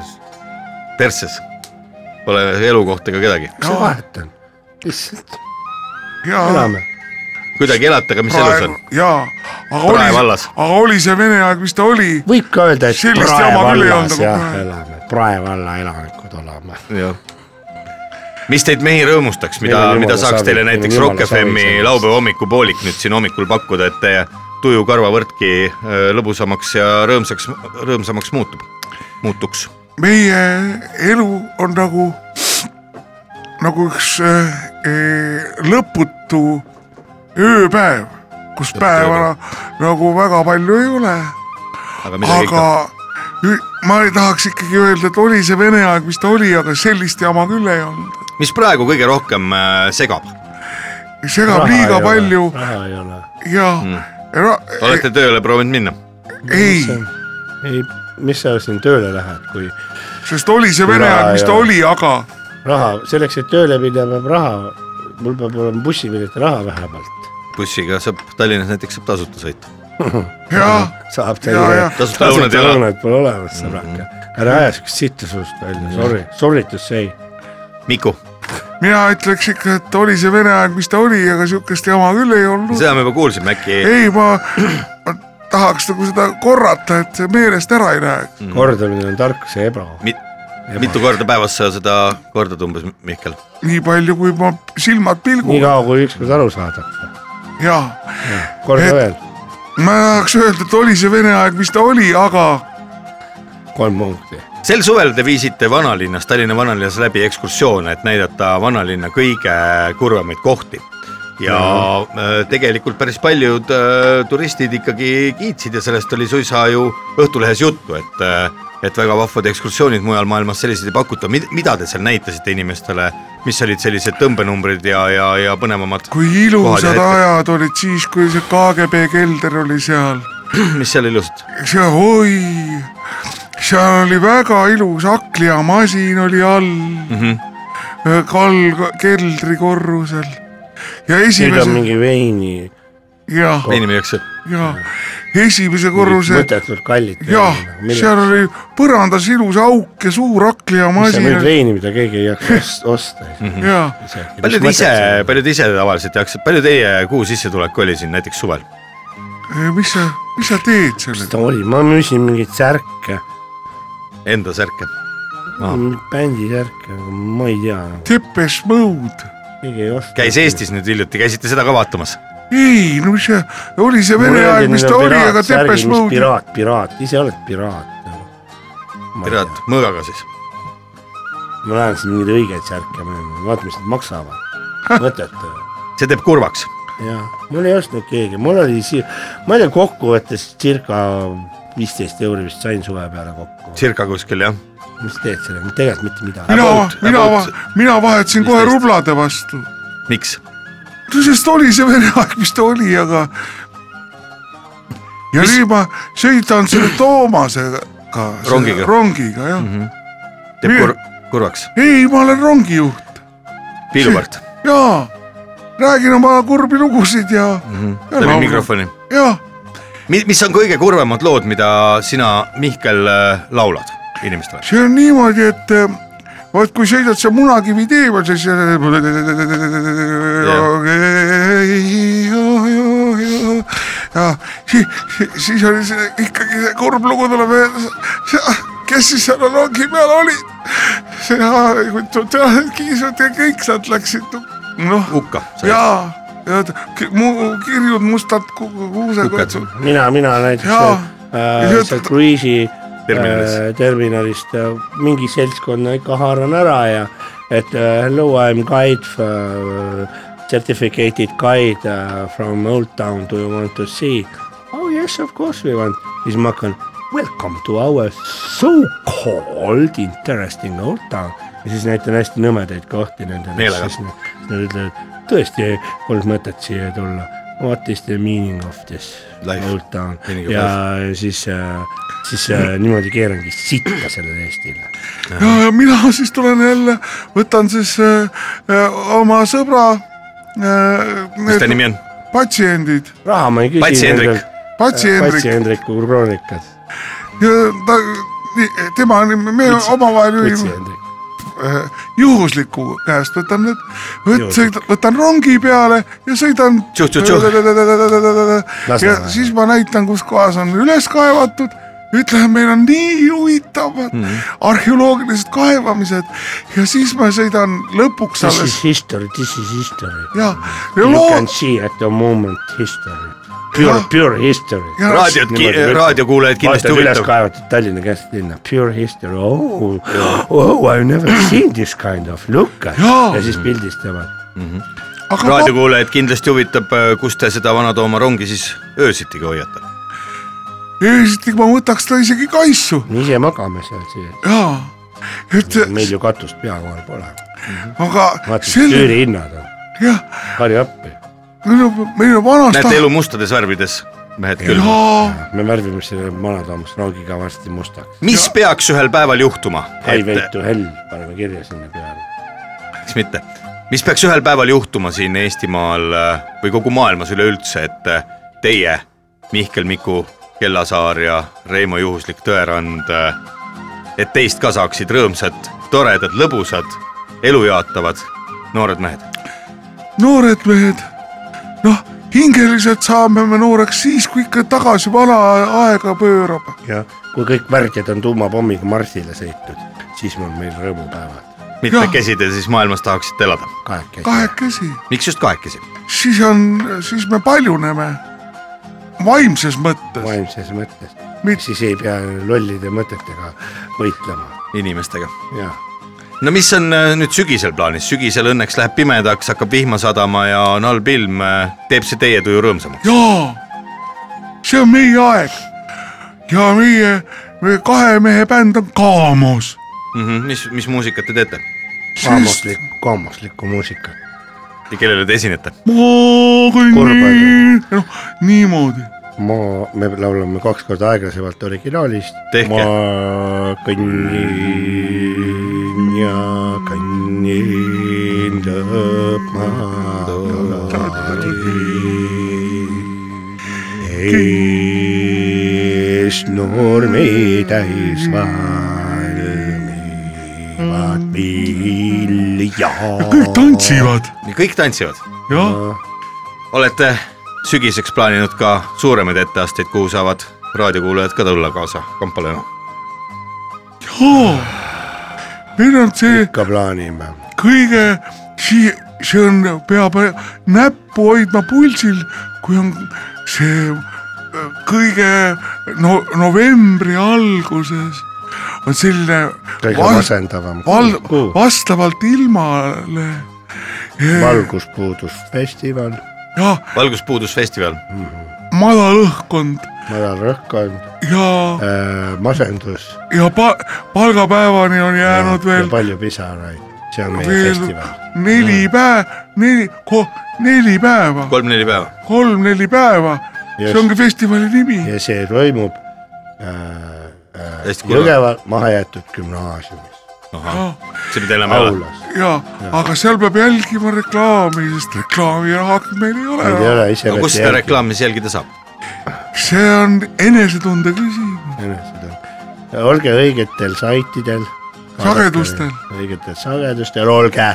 perses. Pole elukohta ega kedagi? mis vahet on? lihtsalt ja elame. Kuidagi elate, aga mis elus on? ja, aga Prae oli aga oli see Vene aeg, mis ta oli, võib ka öelda, et Prae vallas nagu jah elame, Prae valla elanikud oleme. mis teid mehi rõõmustaks, mida mida saaks savi, teile näiteks Rock FM-i laupäeva hommikupoolik nüüd siin hommikul pakkuda, et teie tuju karvavõrdki äh, lõbusamaks ja rõõmsaks, rõõmsamaks muutub, muutuks? meie elu on nagu, nagu üks äh, äh, lõputu ööpäev, kus päeva nagu väga palju ei ole, aga aga ma ei tahaks ikkagi öelda, et oli see Vene aeg, mis ta oli, aga sellist jama küll ei olnud. mis praegu kõige rohkem äh, segab? segab liiga palju raha ei ole. ja Mm. ra- olete tööle proovinud minna? ei, ei, mis sa siin tööle lähed, kui sest oli see Vene aeg, mis ta jaa. oli, aga raha, selleks, et tööle minna peab raha, mul peab olema bussipileti raha vähemalt. Bussiga saab Tallinnas näiteks saab tasuta sõita. ja saab ja tasuta lõunad ei ole. lõunad pole olemas, sõbrake. ära aja siukest sitta suust välja, sorry, sorry to say. Miku, mina ütleks ikka, et oli see Vene aeg, mis ta oli, aga sihukest jama küll ei olnud. seda me juba kuulsime, äkki ei, ma, ma tahaks nagu seda korrata, et see meelest ära ei läheks. Mm. kordamine on tarkuse eba. mi, mitu korda päevas sa seda kordad umbes, Mihkel? nii palju, kui ma silmad nii pilguvad kaua, kui ükskord aru saadakse. Ja korda Et- veel, ma tahaks öelda, et oli see Vene aeg, mis ta oli, aga kolm punkti. sel suvel te viisite vanalinnas, Tallinna vanalinnas läbi ekskursioone, et näidata vanalinna kõige kurvemaid kohti. ja äh, tegelikult päris paljud äh, turistid ikkagi kiitsid ja sellest oli suisa ju Õhtulehes juttu, et äh, et väga vahvad ekskursioonid mujal maailmas selliseid ei pakuta, mida te seal näitasite inimestele, mis olid sellised tõmbenumbrid ja, ja, ja põnevamad, kui ilusad ajad olid siis, kui see KGB kelder oli seal. mis seal ilusat? see, oi, seal oli väga ilus hakkliamasin oli all mm, -hmm. kall keldrikorrusel ja nüüd on mingi veini, ja, veini müüakse. ja esimese korruse mõttetult kallid. jah, seal oli põrandas ilus auk ja suur mis sa müüd veini, mida keegi ei jaksa ost- osta. ja palju te ise, palju te ise tavaliselt jaksate, palju teie kuu sissetulek oli siin näiteks suvel? mis sa, mis sa teed sellega? ta oli, ma müüsin mingeid särke, Enda särke? bändi särke, ma ei tea, Depeche Mode. käis Eestis nüüd hiljuti, käisite seda ka vaatamas? ei, no mis see, oli see Vene aeg, mis ta oli, aga Depeche Mode. piraat, piraat, ise oled piraat nagu. piraat, mõõgaga siis. ma lähen siin mingeid õigeid särke müüma, vaata, mis nad maksavad. mõttetu. see teeb kurvaks. jah, mul ei ostnud keegi, mul oli si-, ma ei tea, kokkuvõttes circa viisteist euri vist sain suve peale kokku. circa kuskil jah. mis teed sellega, tegelikult mitte midagi. mina mina mina vahetasin kohe 15. rublade vastu. miks? No sest oli see Vene aeg, mis ta oli, aga. ja nüüd ma sõidan selle Toomasega. Rongiga. rongiga jah mm, -hmm. teeb kur-, kurvaks. ei, ma olen rongijuht piilupart. ja räägin oma kurbi lugusid ja mm, -hmm. läbi mikrofoni. ja mis on kõige kurvemad lood, mida sina, Mihkel, laulad inimestele? see on niimoodi, et äh, vot kui sõidad seal Munakivi tee peal, siis. ja siis, siis oli see ikkagi see kurb lugu tuleb meelde, kes siis seal rongi peal olid. see kiisud ja kõik sealt läksid noh hukka. ja, ja mu kirjud mustad ku- ku- kuusekotsud. mina, mina näiteks Jaa. äh, see- kruiisi Terminalis. äh, terminalist. Äh, mingi seltskonna ikka haaran ära ja et uh, hello I am guide for, certificated guide uh, from Old Town. Do you want to see? Oh yes of course we want. Siis ma hakkan welcome to our so called interesting Old Town. Ja siis näitan hästi nõmedaid kohti nendele. Meelega. Nad ütlevad tõesti polnud mõtet siia tulla what is the meaning of this Life. Old Town ja siis, siis äh, niimoodi keerangi sitta sellele Eestile. ja, ja mina siis tulen jälle, võtan siis äh, äh, oma sõbra äh,. mis ta nimi on? patsiendid, raha ma ei küsi. Patsi Hendrik.. Patsi Hendrik Patsi Hendriku kroonikat. ja ta, tema, me omavahel Patsi ju Hendrik. äh, juhusliku käest võtan need, võt-, võtan rongi peale ja sõidan. Ja siis ma näitan, kus kohas on üles kaevatud ütlen, meil on nii huvitavad mm. -hmm. arheoloogilised kaevamised ja siis ma sõidan lõpuks This is alles history, this is history. ja, ja You loo- can see at the moment history. Pure Jah., pure history. raadiot, raadiokuulajad kindlasti vaatad üles huvitav. kaevatud Tallinna kesklinna, pure history, oh, oh I have never seen this kind of look at Jaa. ja siis pildistavad. aga raadiokuulajaid kindlasti huvitab, kus te seda Vana-Tooma rongi siis öösitiga hoiate. esiteks ma võtaks ta isegi kaisu me ise magame seal siis, ja, et meil ju katust pea kohal pole. aga vaata, selle, üürihinnad on, jah, harja appi. Meil on, meil on vanast näete elu mustades värvides, mehed küll. me värvime selle Vana-Toomas rongiga varsti mustaks. mis peaks ühel päeval juhtuma, to hell paneme kirja sinna peale. miks mitte, mis peaks ühel päeval juhtuma siin Eestimaal äh, või kogu maailmas üleüldse, et äh, teie, Mihkel Miku, Kellasaar ja Reimo Juhuslik Tõerand, et teist ka saaksid rõõmsad, toredad, lõbusad, elu jaatavad noored mehed. noored mehed, noh, hingeliselt saame me nooreks siis, kui ikka tagasi vana aega pöörab. ja kui kõik värdjad on tuumapommiga Marsile sõitnud, siis on meil rõõmupäevad mitmekesi te siis maailmas tahaksite elada? kahekesi. kahekesi, miks just kahekesi? siis on, siis me paljuneme vaimses mõttes, vaimses mõttes, Mit- siis ei pea lollide mõtetega võitlema inimestega. ja no mis on äh, nüüd sügisel plaanis, sügisel õnneks läheb pimedaks, hakkab vihma sadama ja on halb ilm, teeb see teie tuju rõõmsamaks? jaa, see on meie aeg ja meie, meie kahe mehe bänd on Kaamos. Mm -hmm. mis, mis muusikat te teete kaamuslikku, kaamuslikku muusikat. ja kellele te esinete? ma kõnnin noh niimoodi. ma, me laulame kaks korda aeglasemalt originaalist. Ma kõnnin ja kõnnin lõpmaani. ees nurmi täis valmivad vilja. kõik tantsivad, kõik tantsivad. jah, olete sügiseks plaaninud ka suuremaid etteasteid, kuhu saavad raadiokuulajad ka tulla kaasa kampale? jaa. Meil on see ikka plaanime. kõige, see, on, peab näppu hoidma pulsil, kui on see äh, kõige no novembri alguses on selline kõige val- masendavam val- kuu, vastavalt ilmale. valguspuudusfestival, valguspuudusfestival, madal õhkkond madal rõhkkond ja, äh,, masendus ja pa, palgapäevani on jäänud ja, veel palju pisaraid, see on meie veel festival. neli päeva, neli, neli päeva, kolm-neli päeva. kolm-neli päeva, see ongi festivali nimi. ja see toimub äh, äh, Hästi kurva. Jõgeva mahajäetud gümnaasiumis, see pidi enam ei ole. aulas. ja, aga seal peab jälgima reklaami, sest reklaamiraha meil ei ole ei ole, ise no kus seda reklaami siis jälgida saab? see on enesetunde küsimus. olge õigetel saitidel, sagedustel. õigetel sagedustel olge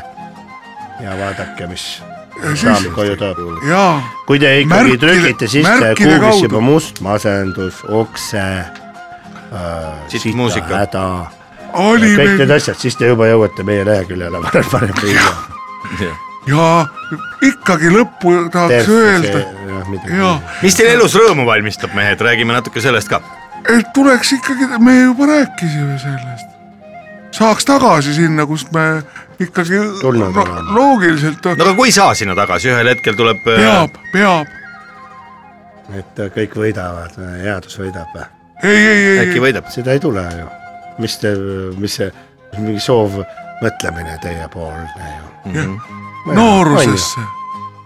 ja vaadake, mis reklaam koju toob. jaa, kui te ikkagi Märkide- trükite sisse märkide Google'is kaudu. juba must masendus, okse äh,, Siit muusika. häda, oli kõik need meil asjad, siis te juba jõuate meie leheküljele, varem parem või hiljem. ja ikkagi lõppu tahaks öelda, mis teil elus rõõmu valmistab, mehed, räägime natuke sellest ka. et tuleks ikkagi, me juba rääkisime sellest. saaks tagasi sinna, kust me ikkagi Tulnud loogiliselt no aga kui ei saa sinna tagasi, ühel hetkel tuleb. peab, peab, et äh, kõik võidavad, headus võidab või? ei, ei, ei, äkki võidab. seda ei tule ju. Mis te, mis see, mingi soov mõtlemine teiepoolne ju. Jah. noorusesse,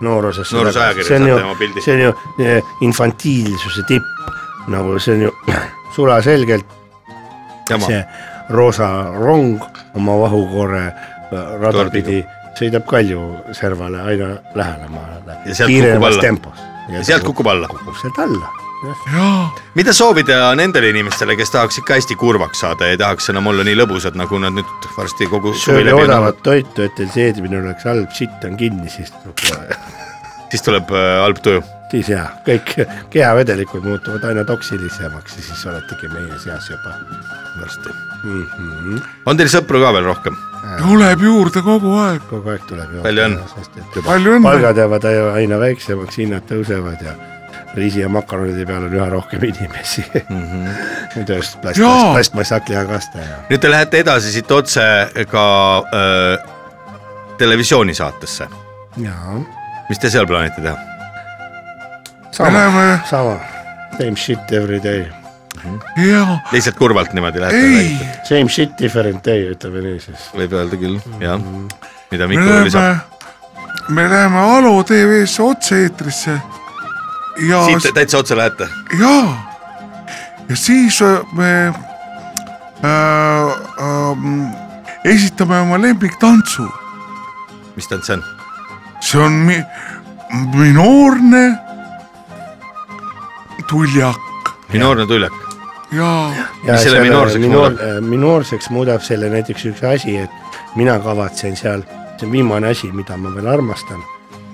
noorusesse. Nooruse ajakirjas see on ju saate oma pildi., see on ju eh, infantiilsuse tipp, nagu see on ju sulaselgelt jama, see roosa rong oma vahukoore äh, rada pidi sõidab Kalju servale aina lähemale. Ja sealt kukub alla. tempos. ja sealt kukub alla. kukub sealt alla. Mida soovida nendele inimestele, kes tahaks ikka hästi kurvaks saada ja ei tahaks enam olla nii lõbusad, nagu nad nüüd varsti kogu suvi sööge läbi on olnud, odavat toitu, et teil seedimine oleks halb, sitt on kinni, siis tuleb siis tuleb äh, halb tuju. siis jaa, kõik kehavedelikud muutuvad aina toksilisemaks ja siis oletegi meie seas juba varsti mm. -hmm. on teil sõpru ka veel rohkem? tuleb juurde kogu aeg, kogu aeg tuleb ju. Palju õnne. sest et juba palju õnne, palgad jäävad aina väiksemaks, hinnad tõusevad ja riisi ja makaronide peal on üha rohkem inimesi mm. -hmm. tööst plast, plast, plastmassakliagaste ja nüüd te lähete edasi siit otse ka äh, televisioonisaatesse, jaa, mis te seal plaanite teha? sama, sama, same shit every day, jaa, lihtsalt kurvalt niimoodi lähete? ei, same shit different day, ütleme nii siis. võib öelda küll, jah. mida me Mikko lisab? läheme, me läheme Alo tv-sse otse-eetrisse ja siit täitsa otse lähete? jaa, ja siis äh, me äh, äh, esitame oma lemmiktantsu, mis tants see on? see on mi-, minoorne tuljak minoorne tuljak. ja Mis selle minoorseks muudab? minoorseks muudab selle näiteks üks asi, et mina kavatsen seal, see on viimane asi, mida ma veel armastan,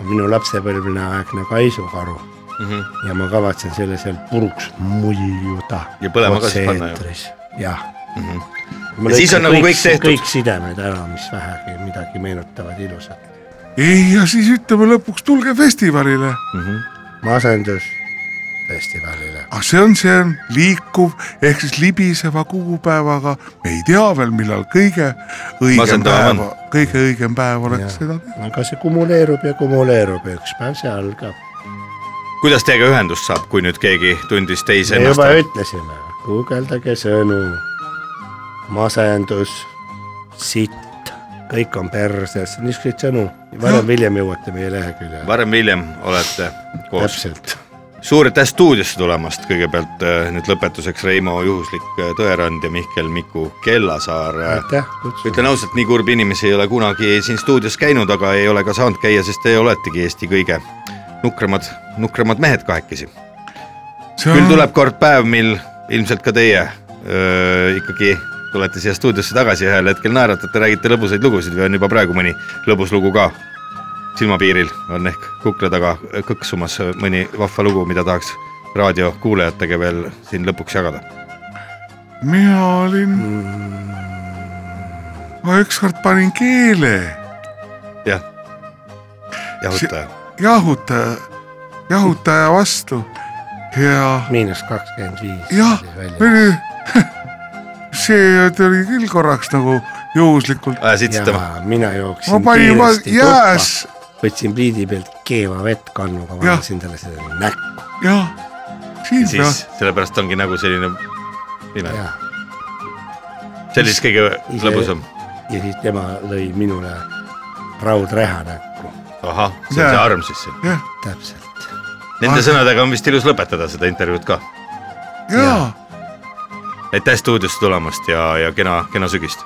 on minu lapsepõlvene aegne kaisukaru mm. Mhm. -hmm. ja ma kavatsen selle seal puruks muljuda. Ja põlema ka siis panna ju. jah Mhm. mm. Ja siis on nagu kõik tehtud. kõik sidemed ära, mis vähegi midagi meenutavad ilusat. ei, ja siis ütleme lõpuks tulge festivalile, masendus festivalile. aga see on, see on liikuv ehk siis libiseva kuupäevaga, me ei tea veel, millal kõige õigem päev, kõige õigem päev oleks seda teha. aga see kumuleerub ja kumuleerub ja üks päev see algab. Kuidas teiega ühendust saab, kui nüüd keegi tundis teise me ennast juba? ütlesime, guugeldage sõnu, masendus, sitt, kõik on perses, niisuguseid sõnu, varem-hiljem jõuate meie leheküljele. varem-hiljem olete koos. täpselt, suur aitäh stuudiosse tulemast, kõigepealt äh, nüüd lõpetuseks Reimo juhuslik äh, Tõerand ja Mihkel Miku Kellasaar. ütlen ausalt, nii kurb inimesi ei ole kunagi siin stuudios käinud, aga ei ole ka saanud käia, sest te oletegi Eesti kõige nukramad, nukramad mehed kahekesi. küll tuleb kord päev, mil ilmselt ka teie öö, ikkagi tulete siia stuudiosse tagasi ja ühel hetkel naeratate, räägite lõbusaid lugusid või on juba praegu mõni lõbus lugu ka silmapiiril, on ehk kukla taga kõksumas mõni vahva lugu, mida tahaks raadiokuulajatega veel siin lõpuks jagada. mina olin, ma ükskord panin keele jah, jahutaja. jahutaja, jahutaja vastu. Ja miinus kakskümmend viis. jah, see tuli küll korraks nagu juhuslikult, ajasid ja mina jooksin ma panin jääs. tuppa, võtsin pliidi pealt keeva vett kannuga, Jah. valasin talle selle näkku. Ja siin siis peab, sellepärast ongi nagu selline ime, ja, see oli siis kõige lõbusam. ja siis tema lõi minule raudreha näkku, ahah, see on Jaa. see arm siis siin. jah, täpselt. Nende sõnadega on vist ilus lõpetada seda intervjuud ka. ja aitäh stuudiosse tulemast ja, ja kena, kena sügist.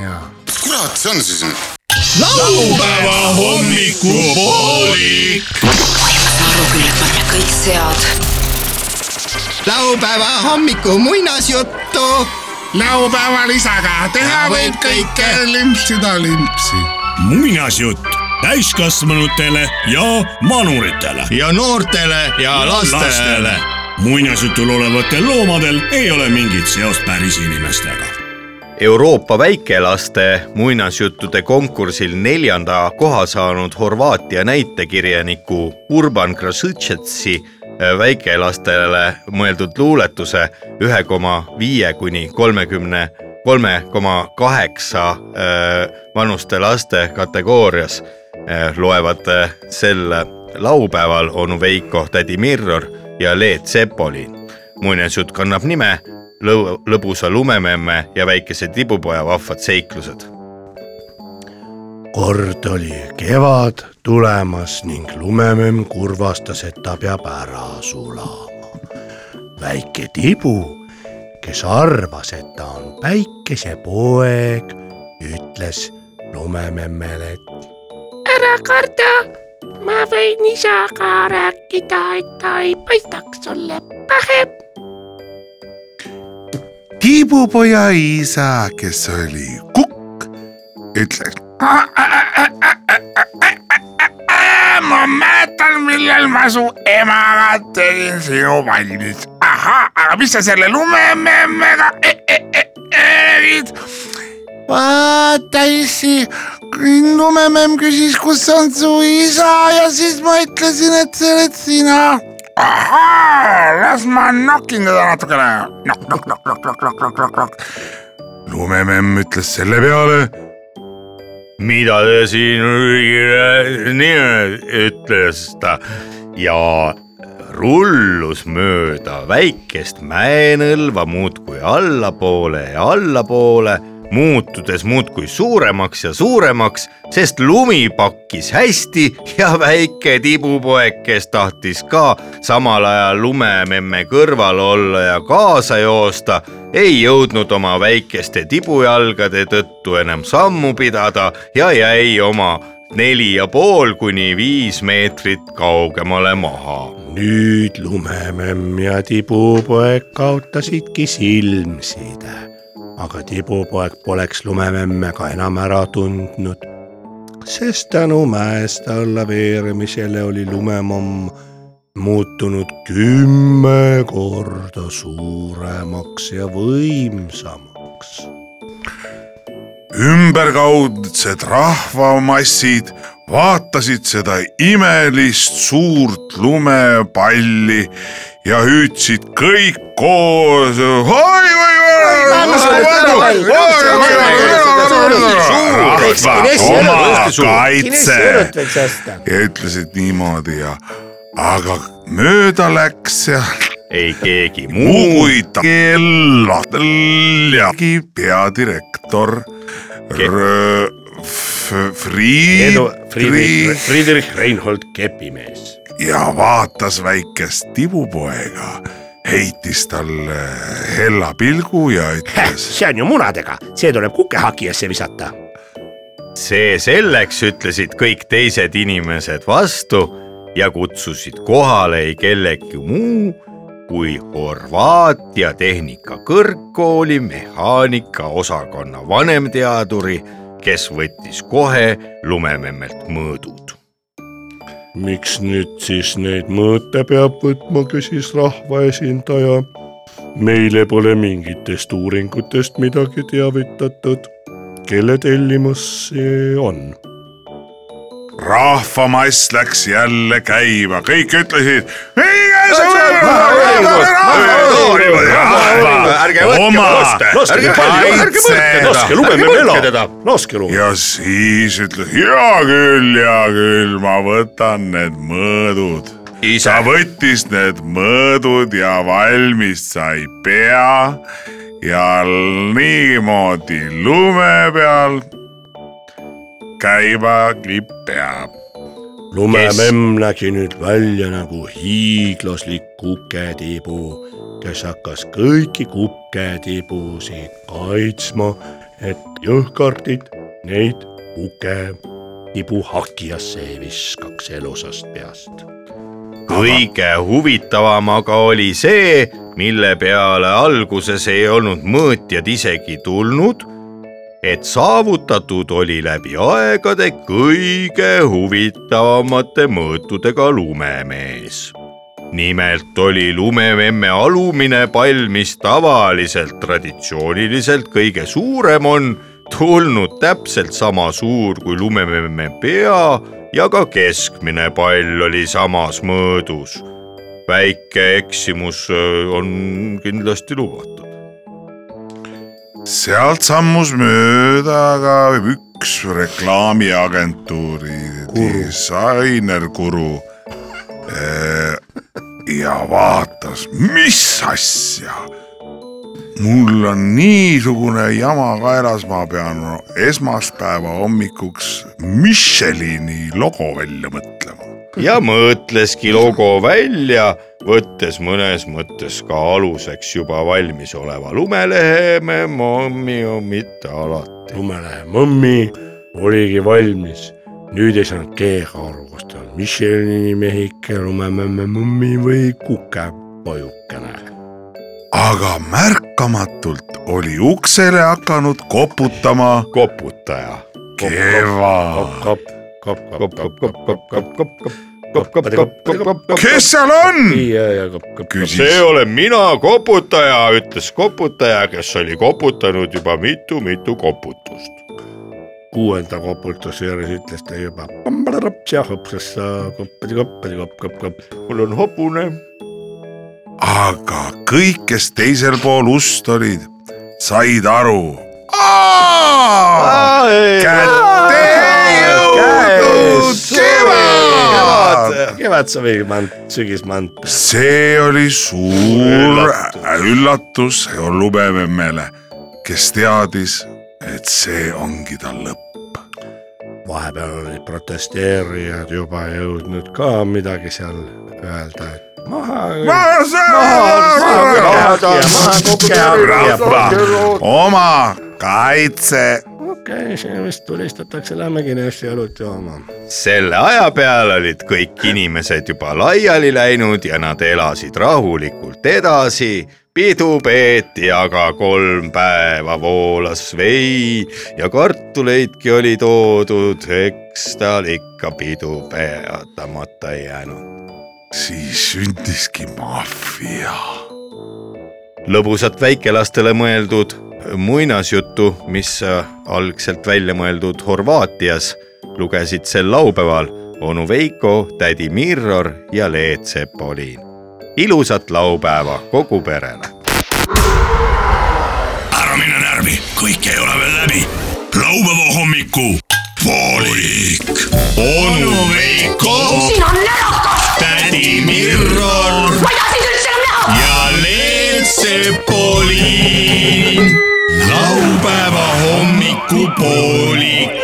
jaa kurat see on siis nüüd? laupäeva hommikupoolik. võimas aru küll, et panna kõik sead laupäeva hommiku muinasjuttu. laupäeval isaga teha võib kõike, limpsida limpsi. muinasjutt täiskasvanutele ja vanuritele. ja noortele ja lastele. muinasjutul olevatel loomadel ei ole mingit seost päris inimestega Euroopa väikelaste muinasjuttude konkursil neljanda koha saanud Horvaatia näitekirjaniku Urban Krasõtšetsi väikelastele mõeldud luuletuse ühe koma viie kuni kolmekümne kolme koma kaheksa äh, vanuste laste kategoorias äh, loevad äh, sel laupäeval onu Veiko, tädi Mirror ja Leet Sepolin. muinasjutt kannab nime Lõu- lõbusa lumememme ja väikese tibupoja vahvad seiklused. kord oli kevad tulemas ning lumememm kurvastas, et ta peab ära sulama. väike tibu, kes arvas, et ta on päikesepoeg, ütles lumememmele, et ära karda, ma võin isaga rääkida, et ta ei paistaks sulle pähe. tibupoja isa, kes oli kukk, ütles. ma mäletan, millal ma su emaga tegin sinu valmis. ahah, aga mis sa selle lumememmega e- e- e- tegid? vaata issi, lumememm küsis, kus on su isa ja siis ma ütlesin, et see oled sina ahaa, las ma nokin teda natukene. nokk, nokk, nokk, nokk, nokk, nokk, nokk, nokk, nokk. lumememm ütles selle peale. mida te siin nii ütles ta ja rullus mööda väikest mäenõlva muudkui allapoole ja allapoole, muutudes muudkui suuremaks ja suuremaks, sest lumi pakkis hästi ja väike tibupoeg, kes tahtis ka samal ajal lumememme kõrval olla ja kaasa joosta, ei jõudnud oma väikeste tibujalgade tõttu enam sammu pidada ja jäi oma neli ja pool kuni viis meetrit kaugemale maha. nüüd lumememm ja tibupoeg kaotasidki silmside. Aga tibupoeg poleks lumememme ka enam ära tundnud, sest tänu mäest alla veeremisele oli lumemomm muutunud kümme korda suuremaks ja võimsamaks. ümberkaudsed rahvamassid vaatasid seda imelist suurt lumepalli ja hüüdsid kõik koos. oma kaitse ja ütlesid niimoodi ja, aga mööda läks ja ei keegi muu kui kellal ja peadirektor Rö- F- Fried- Friedrich, Friedrich Reinhold Kepimees. ja vaatas väikest tibupoega, heitis talle hella pilgu ja ütles. see on ju munadega, see tuleb kukehakijasse visata. see selleks, ütlesid kõik teised inimesed vastu ja kutsusid kohale ei kellegi muu kui Horvaatia Tehnikakõrgkooli mehaanikaosakonna vanemteaduri, kes võttis kohe lumememmelt mõõdud. Miks nüüd siis neid mõõte peab võtma, küsis rahvaesindaja. meile pole mingitest uuringutest midagi teavitatud. kelle tellimus see on? Rahvamass läks jälle käima, kõik ütlesid. ja siis ütles hea küll, hea küll, ma võtan need mõõdud. ta võttis need mõõdud ja valmis sai pea ja niimoodi lume peal käimagi peab. lumememm nägi nüüd välja nagu hiiglaslik kuketibu, kes hakkas kõiki kuketibusid kaitsma, et jõhkardid neid kuketibu hakijasse ei viskaks elusast peast. kõige huvitavam aga oli see, mille peale alguses ei olnud mõõtjad isegi tulnud, et saavutatud oli läbi aegade kõige huvitavamate mõõtudega lumemees nimelt oli lumememme alumine pall, mis tavaliselt traditsiooniliselt kõige suurem on, tulnud täpselt sama suur kui lumememme pea ja ka keskmine pall oli samas mõõdus. väike eksimus öö, on kindlasti lubatud. Sealt sammus mööda ka üks reklaamiagentuuri disainerguru eh, ja vaatas, mis asja. mul on niisugune jama kaelas, ma pean esmaspäeva hommikuks Michelini logo välja mõtlema. Ja mõtleski logo välja, võttes mõnes mõttes ka aluseks juba valmisoleva lumelehe memmi, mitte alati. lumelehe mõmmi oligi valmis nüüd ei saanud keegi aru, kas ta on Michelini mehike, lumememme mõmmi või kukepojukene. aga märkamatult oli uksele hakanud koputama koputaja. Keva. kopp, kopp, kopp, kopp, kopp, kopp, kopp, kopp. kes seal on? küsis see olen mina, koputaja, ütles koputaja, kes oli koputanud juba mitu-mitu koputust. kuuenda koputuse juures ütles ta juba. mul on hobune. aga kõik, kes teisel pool ust olid, said aru. kätte jõudnud kevad. kevad savi mant, sügismant. see oli suur üllatus lumememmele, kes teadis, et see ongi tal lõpp. vahepeal olid protesteerijad juba jõudnud ka midagi seal öelda, et maha. oma kaitse okei, siin vist tulistatakse, lähmegi neisse õlut jooma. selle aja peale olid kõik inimesed juba laiali läinud ja nad elasid rahulikult edasi pidu peeti aga kolm päeva voolas vei ja kartuleidki oli toodud, eks tal ikka pidu peatamata ei jäänud. siis sündiski maffia. lõbusat väikelastele mõeldud muinasjuttu, mis äh, algselt välja mõeldud Horvaatias, lugesid sel laupäeval onu Veiko, tädi Mirror ja Leet Sepolin. ilusat laupäeva kogu perele. ära mine närvi, kõik ei ole veel läbi. laupäeva hommiku poolik. onu Veiko, siin on närakas, tädi Mirror Leet Sepolin. laupäeva hommikupoolik.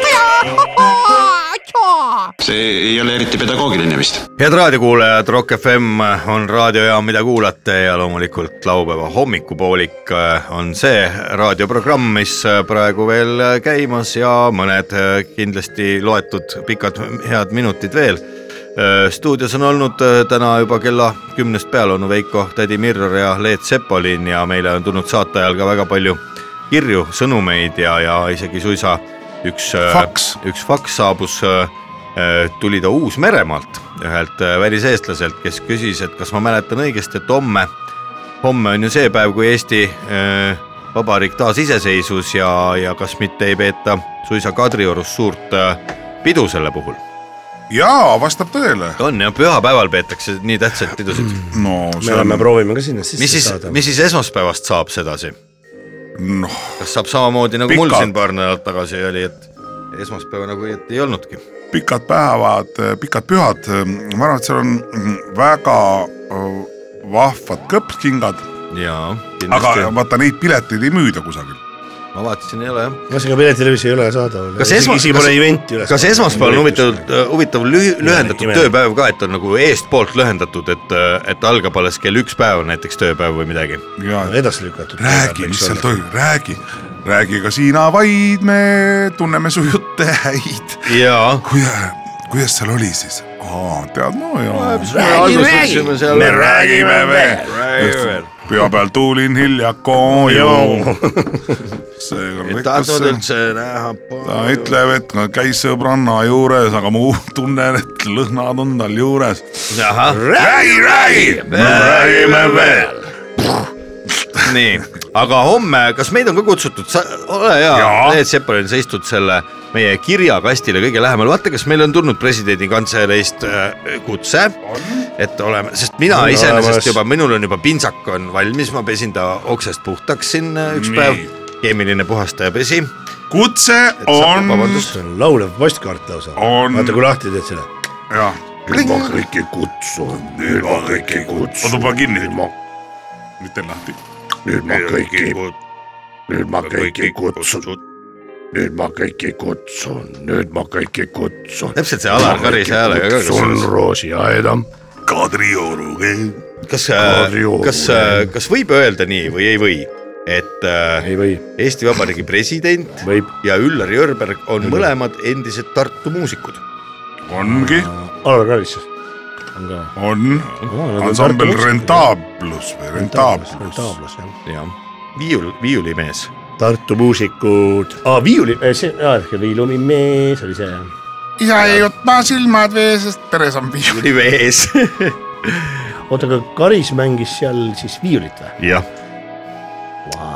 see ei ole eriti pedagoogiline vist. head raadiokuulajad, Rock FM on raadiojaam, mida kuulate ja loomulikult laupäeva hommikupoolik on see raadioprogramm, mis praegu veel käimas ja mõned kindlasti loetud pikad head minutid veel. Stuudios on olnud täna juba kella kümnest peale onu Veiko, tädi Mirror ja Leet Sepolin ja meile on tulnud saate ajal ka väga palju kirju, sõnumeid ja, ja isegi suisa üks Faks. üks faks saabus äh, tuli ta Uus-Meremaalt ühelt äh, väliseestlaselt, kes küsis, et kas ma mäletan õigesti, et homme, homme on ju see päev, kui Eesti äh, Vabariik taasiseseisvus ja, ja kas mitte ei peeta suisa Kadriorus suurt äh, pidu selle puhul. jaa, vastab tõele. on jah, pühapäeval peetakse nii tähtsaid pidusid. no me on, proovime ka sinna sisse mis siis, saada. mis siis esmaspäevast saab sedasi? noh, kas saab samamoodi nagu mul Pikalt. siin paar nädalat tagasi oli, et esmaspäeva nagu ei, ei olnudki? pikad päevad, pikad pühad, ma arvan, et seal on mm, väga vahvad kõpskingad, jaa, aga vaata neid pileteid ei müüda kusagil. Ma vaatasin, ei ole jah. ühesõnaga piletilevis ei ole saadaval. Kas esma- isegi kas- kas esmaspäeval on huvitav, huvitav lühi- lühendatud imelik. tööpäev ka, et on nagu eestpoolt lühendatud, et, et algab alles kell üks päev näiteks tööpäev või midagi? ja edasi lükatud. räägi, mis seal toimub, räägi, räägi ka sina vaid, me tunneme su jutte häid. jaa, kuidas, kuidas seal oli siis? aa, tead no jaa. me räägime veel. Peal tulin hilja koju. seega ei lõikas tahtnud see, üldse näha. ta ütleb, et käis sõbranna juures, aga ma tunnen, et lõhnad on tal juures. räägi, räägi, me räägime veel. nii, aga homme, kas meid on ka kutsutud, sa ole hea Leet Sepelin, sa istud selle meie kirjakastile kõige lähemal, vaata, kas meil on tulnud presidendi kantseleist äh, kutse, et oleme, sest mina iseenesest juba, minul on juba pintsak on valmis, ma pesin ta oksest puhtaks siin äh, üks Nii. päev, keemiline puhastaja pesi. kutse on, vabandust, see on laulev postkaart lausa. On. vaata, kui lahti teed selle. jah, nüüd ma kõiki kutsun, nüüd ma kõiki kutsun. oota, pane kinni, nüüd mitte lahti. nüüd ma kõiki, nüüd ma kõiki kutsun. nüüd ma kõiki kutsun, nüüd ma kõiki kutsun. täpselt see Alar Karise häälega ka, kutsun kas, roosiaeda. Kadrioru, kas, Kadrioru. kas, kas võib öelda nii või ei või, et äh, ei või, Eesti Vabariigi president võib. ja Üllar Jörberg on mõlemad endised Tartu muusikud. ongi, Alar Karis on ka. on ansambel. Rentablus või Rentablus. Rentaablus jah. jah, viiul, viiulimees. Tartu muusikud ah,, viiuli, see, viilulimees oli see jah. isa ei võtma silmad vee, sest peres on viiul. viiulimees. oota, aga Karis mängis seal siis viiulit või? jah,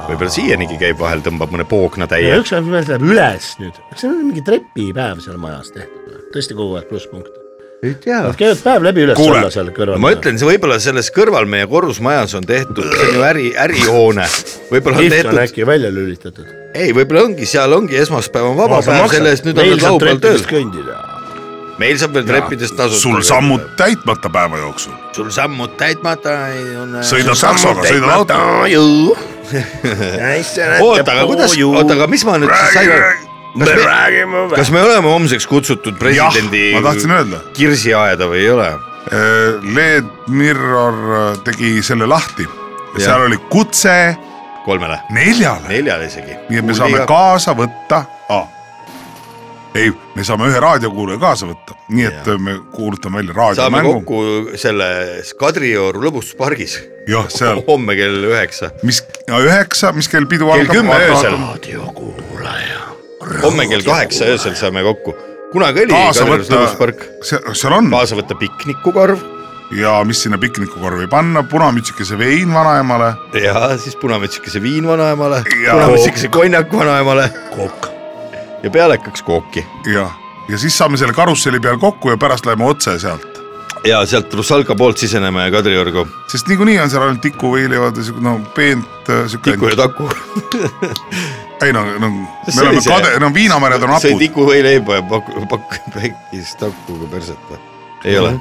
võib-olla siianigi käib vahel, tõmbab mõne poogna ja täie. üks läheb üles nüüd, kas see on mingi trepipäev seal majas tehtud või? tõesti kogu aeg plusspunkt. Ei tea Nad käivad päev läbi üles Kuule, olla seal kõrval. ma ütlen, see võib-olla selles kõrval meie korrusmajas on tehtud, see on ju äri, ärihoone. võib-olla on tehtud, äkki välja lülitatud. ei, võib-olla ongi, seal ongi esmaspäev on vaba päev, selle eest nüüd on nad laupäeval tööl meil saab veel treppidest tasuta. sul sammud täitmata päeva jooksul. sul sammud täitmata on. sõidad taksoga, sõidad autoga. oota, aga kuidas, oota, aga mis ma nüüd siis sain aru, me räägime kas me oleme homseks kutsutud presidendi ma tahtsin öelda, kirsiaeda või ei ole? Led Mirror äh, tegi selle lahti ja Jah. seal oli kutse kolmele, neljale, neljale isegi. nii et me saame kaasa võtta ah.. ei, me saame ühe raadiokuulaja kaasa võtta, nii et Jah. me kuulutame välja saame raadiomängu. kokku selles Kadrioru lõbustuspargis jah, seal, homme kell üheksa, mis üheksa, mis kell pidu kell algab? kümme öösel, raadiokuulaja. Homme kell kaheksa öösel saame kokku. kunagi oli Kadriorus võtta lõbustuspark,, seal on. Kaasa võtta piknikukorv. Ja mis sinna piknikukorvi panna, punamütsikese vein vanaemale. Ja siis punamütsikese viin vanaemale, punamütsikese konjak vanaemale. Kokk. ja pealekaks kooki. Ja, ja siis saame selle karusselli peal kokku ja pärast läheme otse sealt, ja sealt Rusalka poolt siseneme Kadriorgu, sest niikuinii on seal ainult tikuvõileivad ja siuke no peent äh, tiku ja taku. ei no, no me see oleme kade, no viinamäred on sõi hapud, tikuvõileiba ja pakk, pakk, pekkis takuga perset või? ei ole,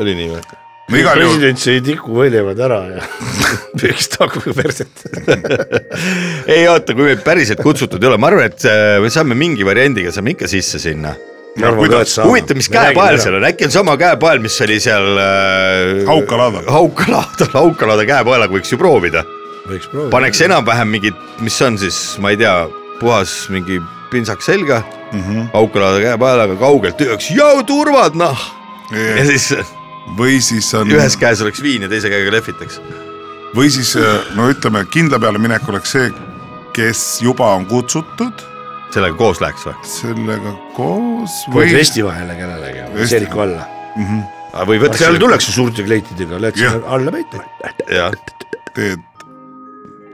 oli nii või? no igal juhul, president sõi tikuvõileivad ära ja püüdis taguga perset. ei oota, kui meid päriselt kutsutud ei ole, ma arvan, et äh, me saame mingi variandiga saame ikka sisse sinna. huvitav, mis käepael seal on, äkki on sama käepael, mis oli seal äh, Haukalaadal. Haukalaadal, Haukalaada käepaelaga võiks ju proovida. Võiks proovida. paneks enam-vähem mingid, mis on siis, ma ei tea, puhas mingi pintsak selga mm. -hmm., Haukalaada käepaelaga kaugelt hüüaks, jõu turvad noh. ja siis või siis on, ühes käes oleks viin ja teise käega lehvitaks. või siis äh, no ütleme, kindla peale minek oleks see, kes juba on kutsutud sellega koos läheks või? sellega koos või või vesti vahele kellelegi, seeliku alla. või võtta seal tullakse suurte kleitidega, lähed sinna alla peita. teed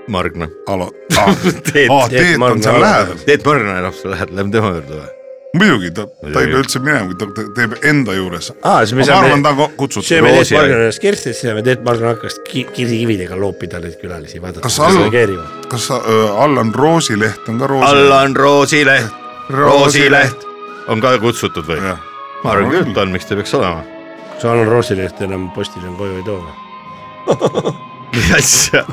Margna. alo- ah,, Teet, ah, teed on seal lähedal, Teet Margna elab seal lähedal, lähme tema juurde või? muidugi ta, ta ei pea üldse minema, ta ta teeb enda juures. aa, siis me ma arvan, ta on kutsutud. sööme Teet Margna ennast kerstisse ja me Teet Margna hakkas ki- kirsikividega loopida neid külalisi, vaadata, Kas nad reageerivad. kas sa, Allan Roosileht on ka Roosi? Allan Roosileht, Roosileht on ka kutsutud või? ma arvan küll, et on, miks ta peaks olema. kas Alan Roosileht enam postiljon koju ei too või? mis asja?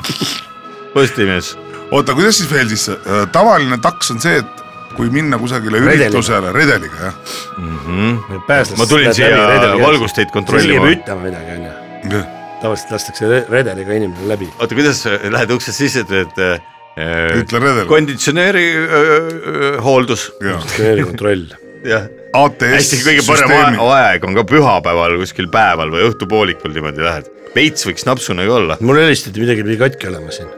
Postimees, oota, kuidas siis veel siis, tavaline taks on see, et kui minna kusagile Redeliga. üritusele redeliga jah, ma tulin siia valgusteid kontrollima ütlema midagi, onju. tavaliselt lastakse re- redeliga inimene läbi. oota, kuidas sa lähed uksest sisse, ütled, et ütle redel. konditsioneeri öö, hooldus jah, kontroll. jah, ATS hästi kõige parem aeg on ka pühapäeval kuskil päeval või õhtupoolikul niimoodi lähed. Veits võiks napsune ka olla. mul helistati, midagi pidi katki olema siin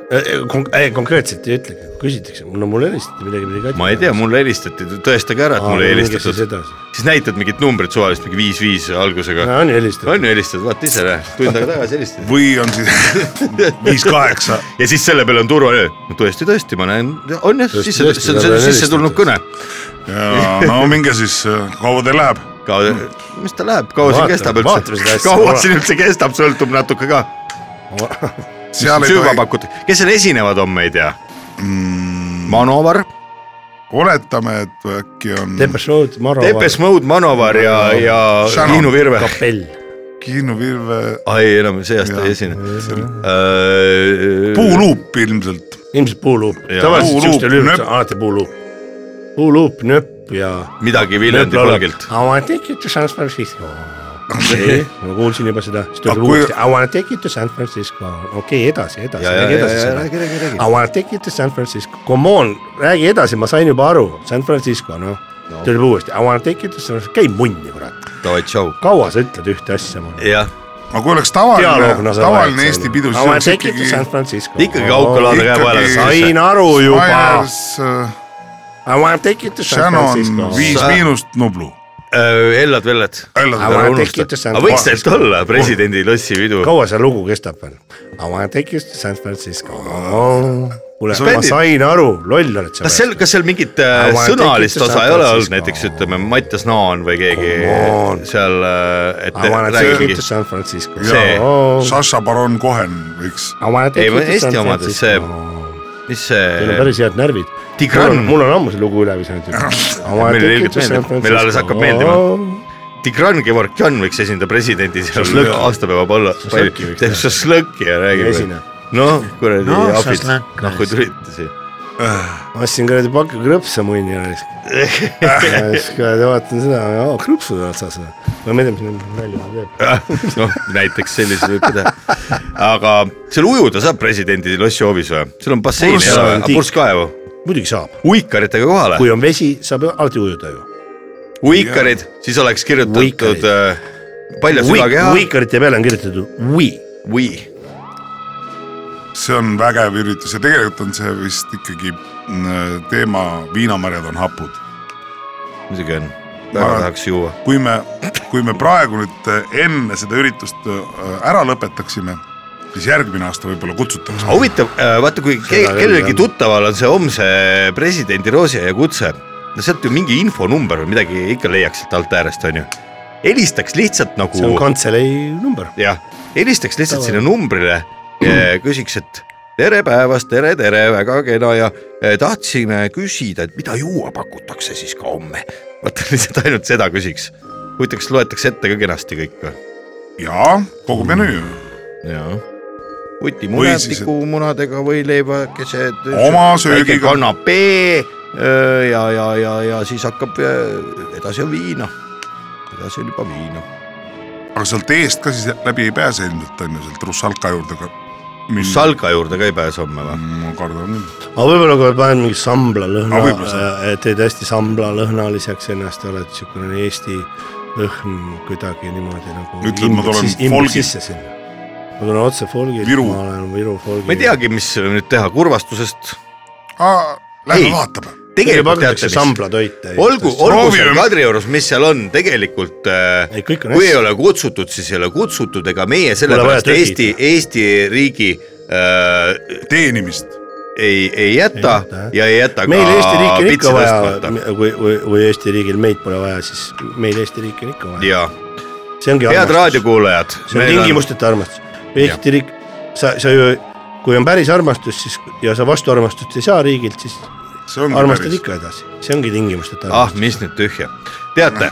Kon. konkreetselt ei ütlegi, küsitakse, no mul helistati, midagi pidi katki ma ei tea, mulle helistati, tõestage ära, et mulle ei siis helistatud. siis näitad mingit numbrit suvalist, mingi viis-viis algusega. on ju helistatud. on ju helistatud, vaata ise näe, tund aega tagasi helistasid. või on siis viis-kaheksa. ja siis selle peale on turvaline, no tõesti, tõesti, ma näen, on jah, sisse, sisse tulnud kõne. ja no minge siis, kaua teil läheb? kaua, mis ta läheb, kaua see kestab üldse, kaua siin üldse kestab, sõltub natuke ka. seal ei süva tohi, pakuti, kes seal esinevad homme, ei tea mm.. Manovar, oletame, et äkki on Depeche Mode, Maro. Depes Mode, Manovar ja, ja. Liinu Virve. kapell. Kihnu Virve, ai, enam see aasta ei esine. puuluup ilmselt. ilmselt puuluup, tavaliselt siukestel üritustel alati puuluup. puuluup, nööp ja. midagi Viljandi polgilt. I wanna take you to San Francisco. ma kuulsin juba seda, siis kui- uuesti I wanna take you to San Francisco, okei okay,, edasi, edasi, räägi edasi seda. I wanna take you to San Francisco, come on, räägi edasi, ma sain juba aru, San Francisco, noh no.. tuli uuesti, I wanna take you to San Francisco, käi munni, kurat. Kaua sa ütled ühte asja mulle? jah, aga kui oleks tavaline, tavaline Eesti pidu, siis oleks take you to ikkagi San Francisco. ikkagi Kauko-Laade käe vahele. sain aru juba. I wanna take you to San Francisco. Viis Sa- Miinust, Nublu. You to San aga võiks Francisco tegelikult. olla presidendi lossipidu. kaua see lugu kestab veel? I wanna take you to San Francisco. kuule, ma sain aru, loll oled sa. kas seal, kas seal mingit äh, sõnalist take it to osa San ei ole olnud, Francisco. näiteks ütleme Mattias Naan või keegi Come on. seal, et I wanna take you to. San Francisco. See. Saša Baron Cohen võiks. Ei, to Eesti San omades Francisco. mis Teil on see, päris head närvid. Tigran. mul on ammu see lugu üle visanud. Meile ilgelt meeldib. Meile alles hakkab meeldima. Tigran Gevorgjan võiks esindada presidendi seal aastapäeva võiks teeb šašlõkki ja räägib noh, kuradi No, šašlõkk., noh kui tulite siia. ma ostsin kuradi paki krõpse munni ja siis kuradi vaatan seda, krõpsud on otsas. ma ei tea, mis neil nalja teeb. noh, näiteks selliseid võib teha. aga seal ujuda saab presidendi lossi hoovis või? seal on bassein purskkaevu, muidugi saab, uikaritega kohale, kui on vesi, saab alati ujuda ju. uikarid, siis oleks kirjutatud äh, palja sügakeha Uikarite peale on kirjutatud we. või see on vägev üritus ja tegelikult on see vist ikkagi mm, teema viinamarjad on hapud. muidugi on, väga tahaks juua. kui me, kui me praegu nüüd äh, enne seda üritust äh, ära lõpetaksime, siis järgmine aasta võib-olla kutsutakse. huvitav, vaata kui kellelgi tuttaval on see homse presidendi roosiaia kutse, no sealt ju mingi infonumber või midagi ikka leiaks sealt alt äärest, onju. helistaks lihtsalt nagu see on kantselei number. jah, helistaks lihtsalt sinna numbrile ja küsiks, et tere päevast, tere, tere, väga kena ja eh, tahtsime küsida, et mida juua pakutakse siis ka homme. vaata lihtsalt ainult seda küsiks. huvitav, kas loetakse ette ka kenasti kõik või? jaa, kogu menüü. jaa. Või vutimunad siis, et- tikumunadega võileivakesed. Oma söögiga. kanapee ja, ja, ja, ja siis hakkab, edasi on viina. edasi on juba viina. aga sealt eest ka siis läbi ei pääse ilmselt on ju sealt Russalka juurde ka. Salka juurde ka ei pääse homme või? ma kardan küll. aga võib-olla kui paned mingi sambla lõhna Aga võib-olla saab., teed hästi sambla lõhnaliseks ennast, oled siukene Eesti lõhn kuidagi niimoodi nagu. Ütled, ma tulen folgi-. Ma tulen otse folgilt, ma olen Viru folgi. ma ei teagi, mis nüüd teha, kurvastusest. Lähme vaatame. tegelikult mis, samblatoite. olgu, olgu seal Kadriorus, mis seal on, tegelikult äh, Ei, kui hästi. ei ole kutsutud, siis ei ole kutsutud, ega meie sellepärast. Eesti, Eesti riigi äh, teenimist. ei, ei jäta Ei jäta, ja ei jäta meil ka Eesti riiki on ikka pitsi vaja kui, või, või Eesti riigil meid pole vaja, siis meil Eesti riiki on ikka vaja. ja see ongi head raadiokuulajad. see on tingimusteta armastus. Riik, sa, sa ju, kui on päris armastus, siis ja sa vastuarmastust ei saa riigilt, siis armastad päris. ikka edasi, see ongi tingimusteta ah, armastus. mis nüüd tühja. teate,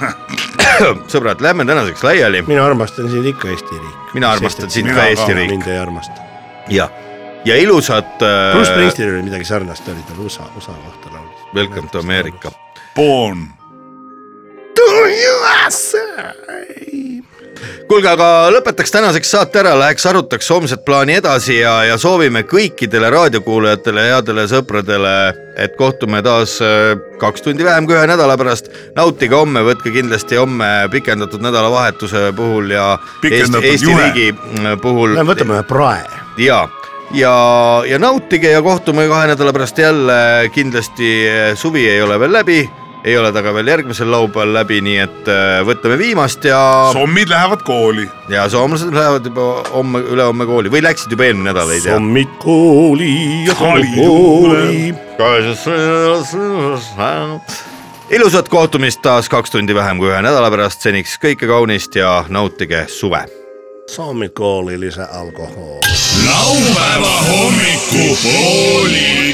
sõbrad, lähme tänaseks laiali mina armastan sind ikka Eesti riik. Mina armastan sind ka Eesti riik. mind ei armasta. ja, ja ilusat Bruce äh, Springsteenil oli midagi sarnast, oli tal USA, USA kohta laulis. Welcome to America. Born. kuulge, aga lõpetaks tänaseks saate ära, läheks arutaks homset plaani edasi ja, ja soovime kõikidele raadiokuulajatele, headele sõpradele, et kohtume taas äh, kaks tundi vähem kui ühe nädala pärast. nautige homme, võtke kindlasti homme pikendatud nädalavahetuse puhul ja Eesti, Pikendatud Eesti juhe. riigi mm, puhul me võtame ühe prae. ja, ja, ja nautige ja kohtume kahe nädala pärast jälle, kindlasti eh, suvi ei ole veel läbi, ei ole ta ka veel järgmisel laupäeval läbi, nii et eh, võtame viimast ja, sommid lähevad kooli. ja soomlased lähevad juba homme, ülehomme kooli või läksid juba eelmine nädal, ei tea. hommikuli ja Kooli ilusat kohtumist taas kaks tundi vähem kui ühe nädala pärast, seniks kõike kaunist ja nautige suve. hommikuli lisaalkohol. laupäeva hommikupoolik.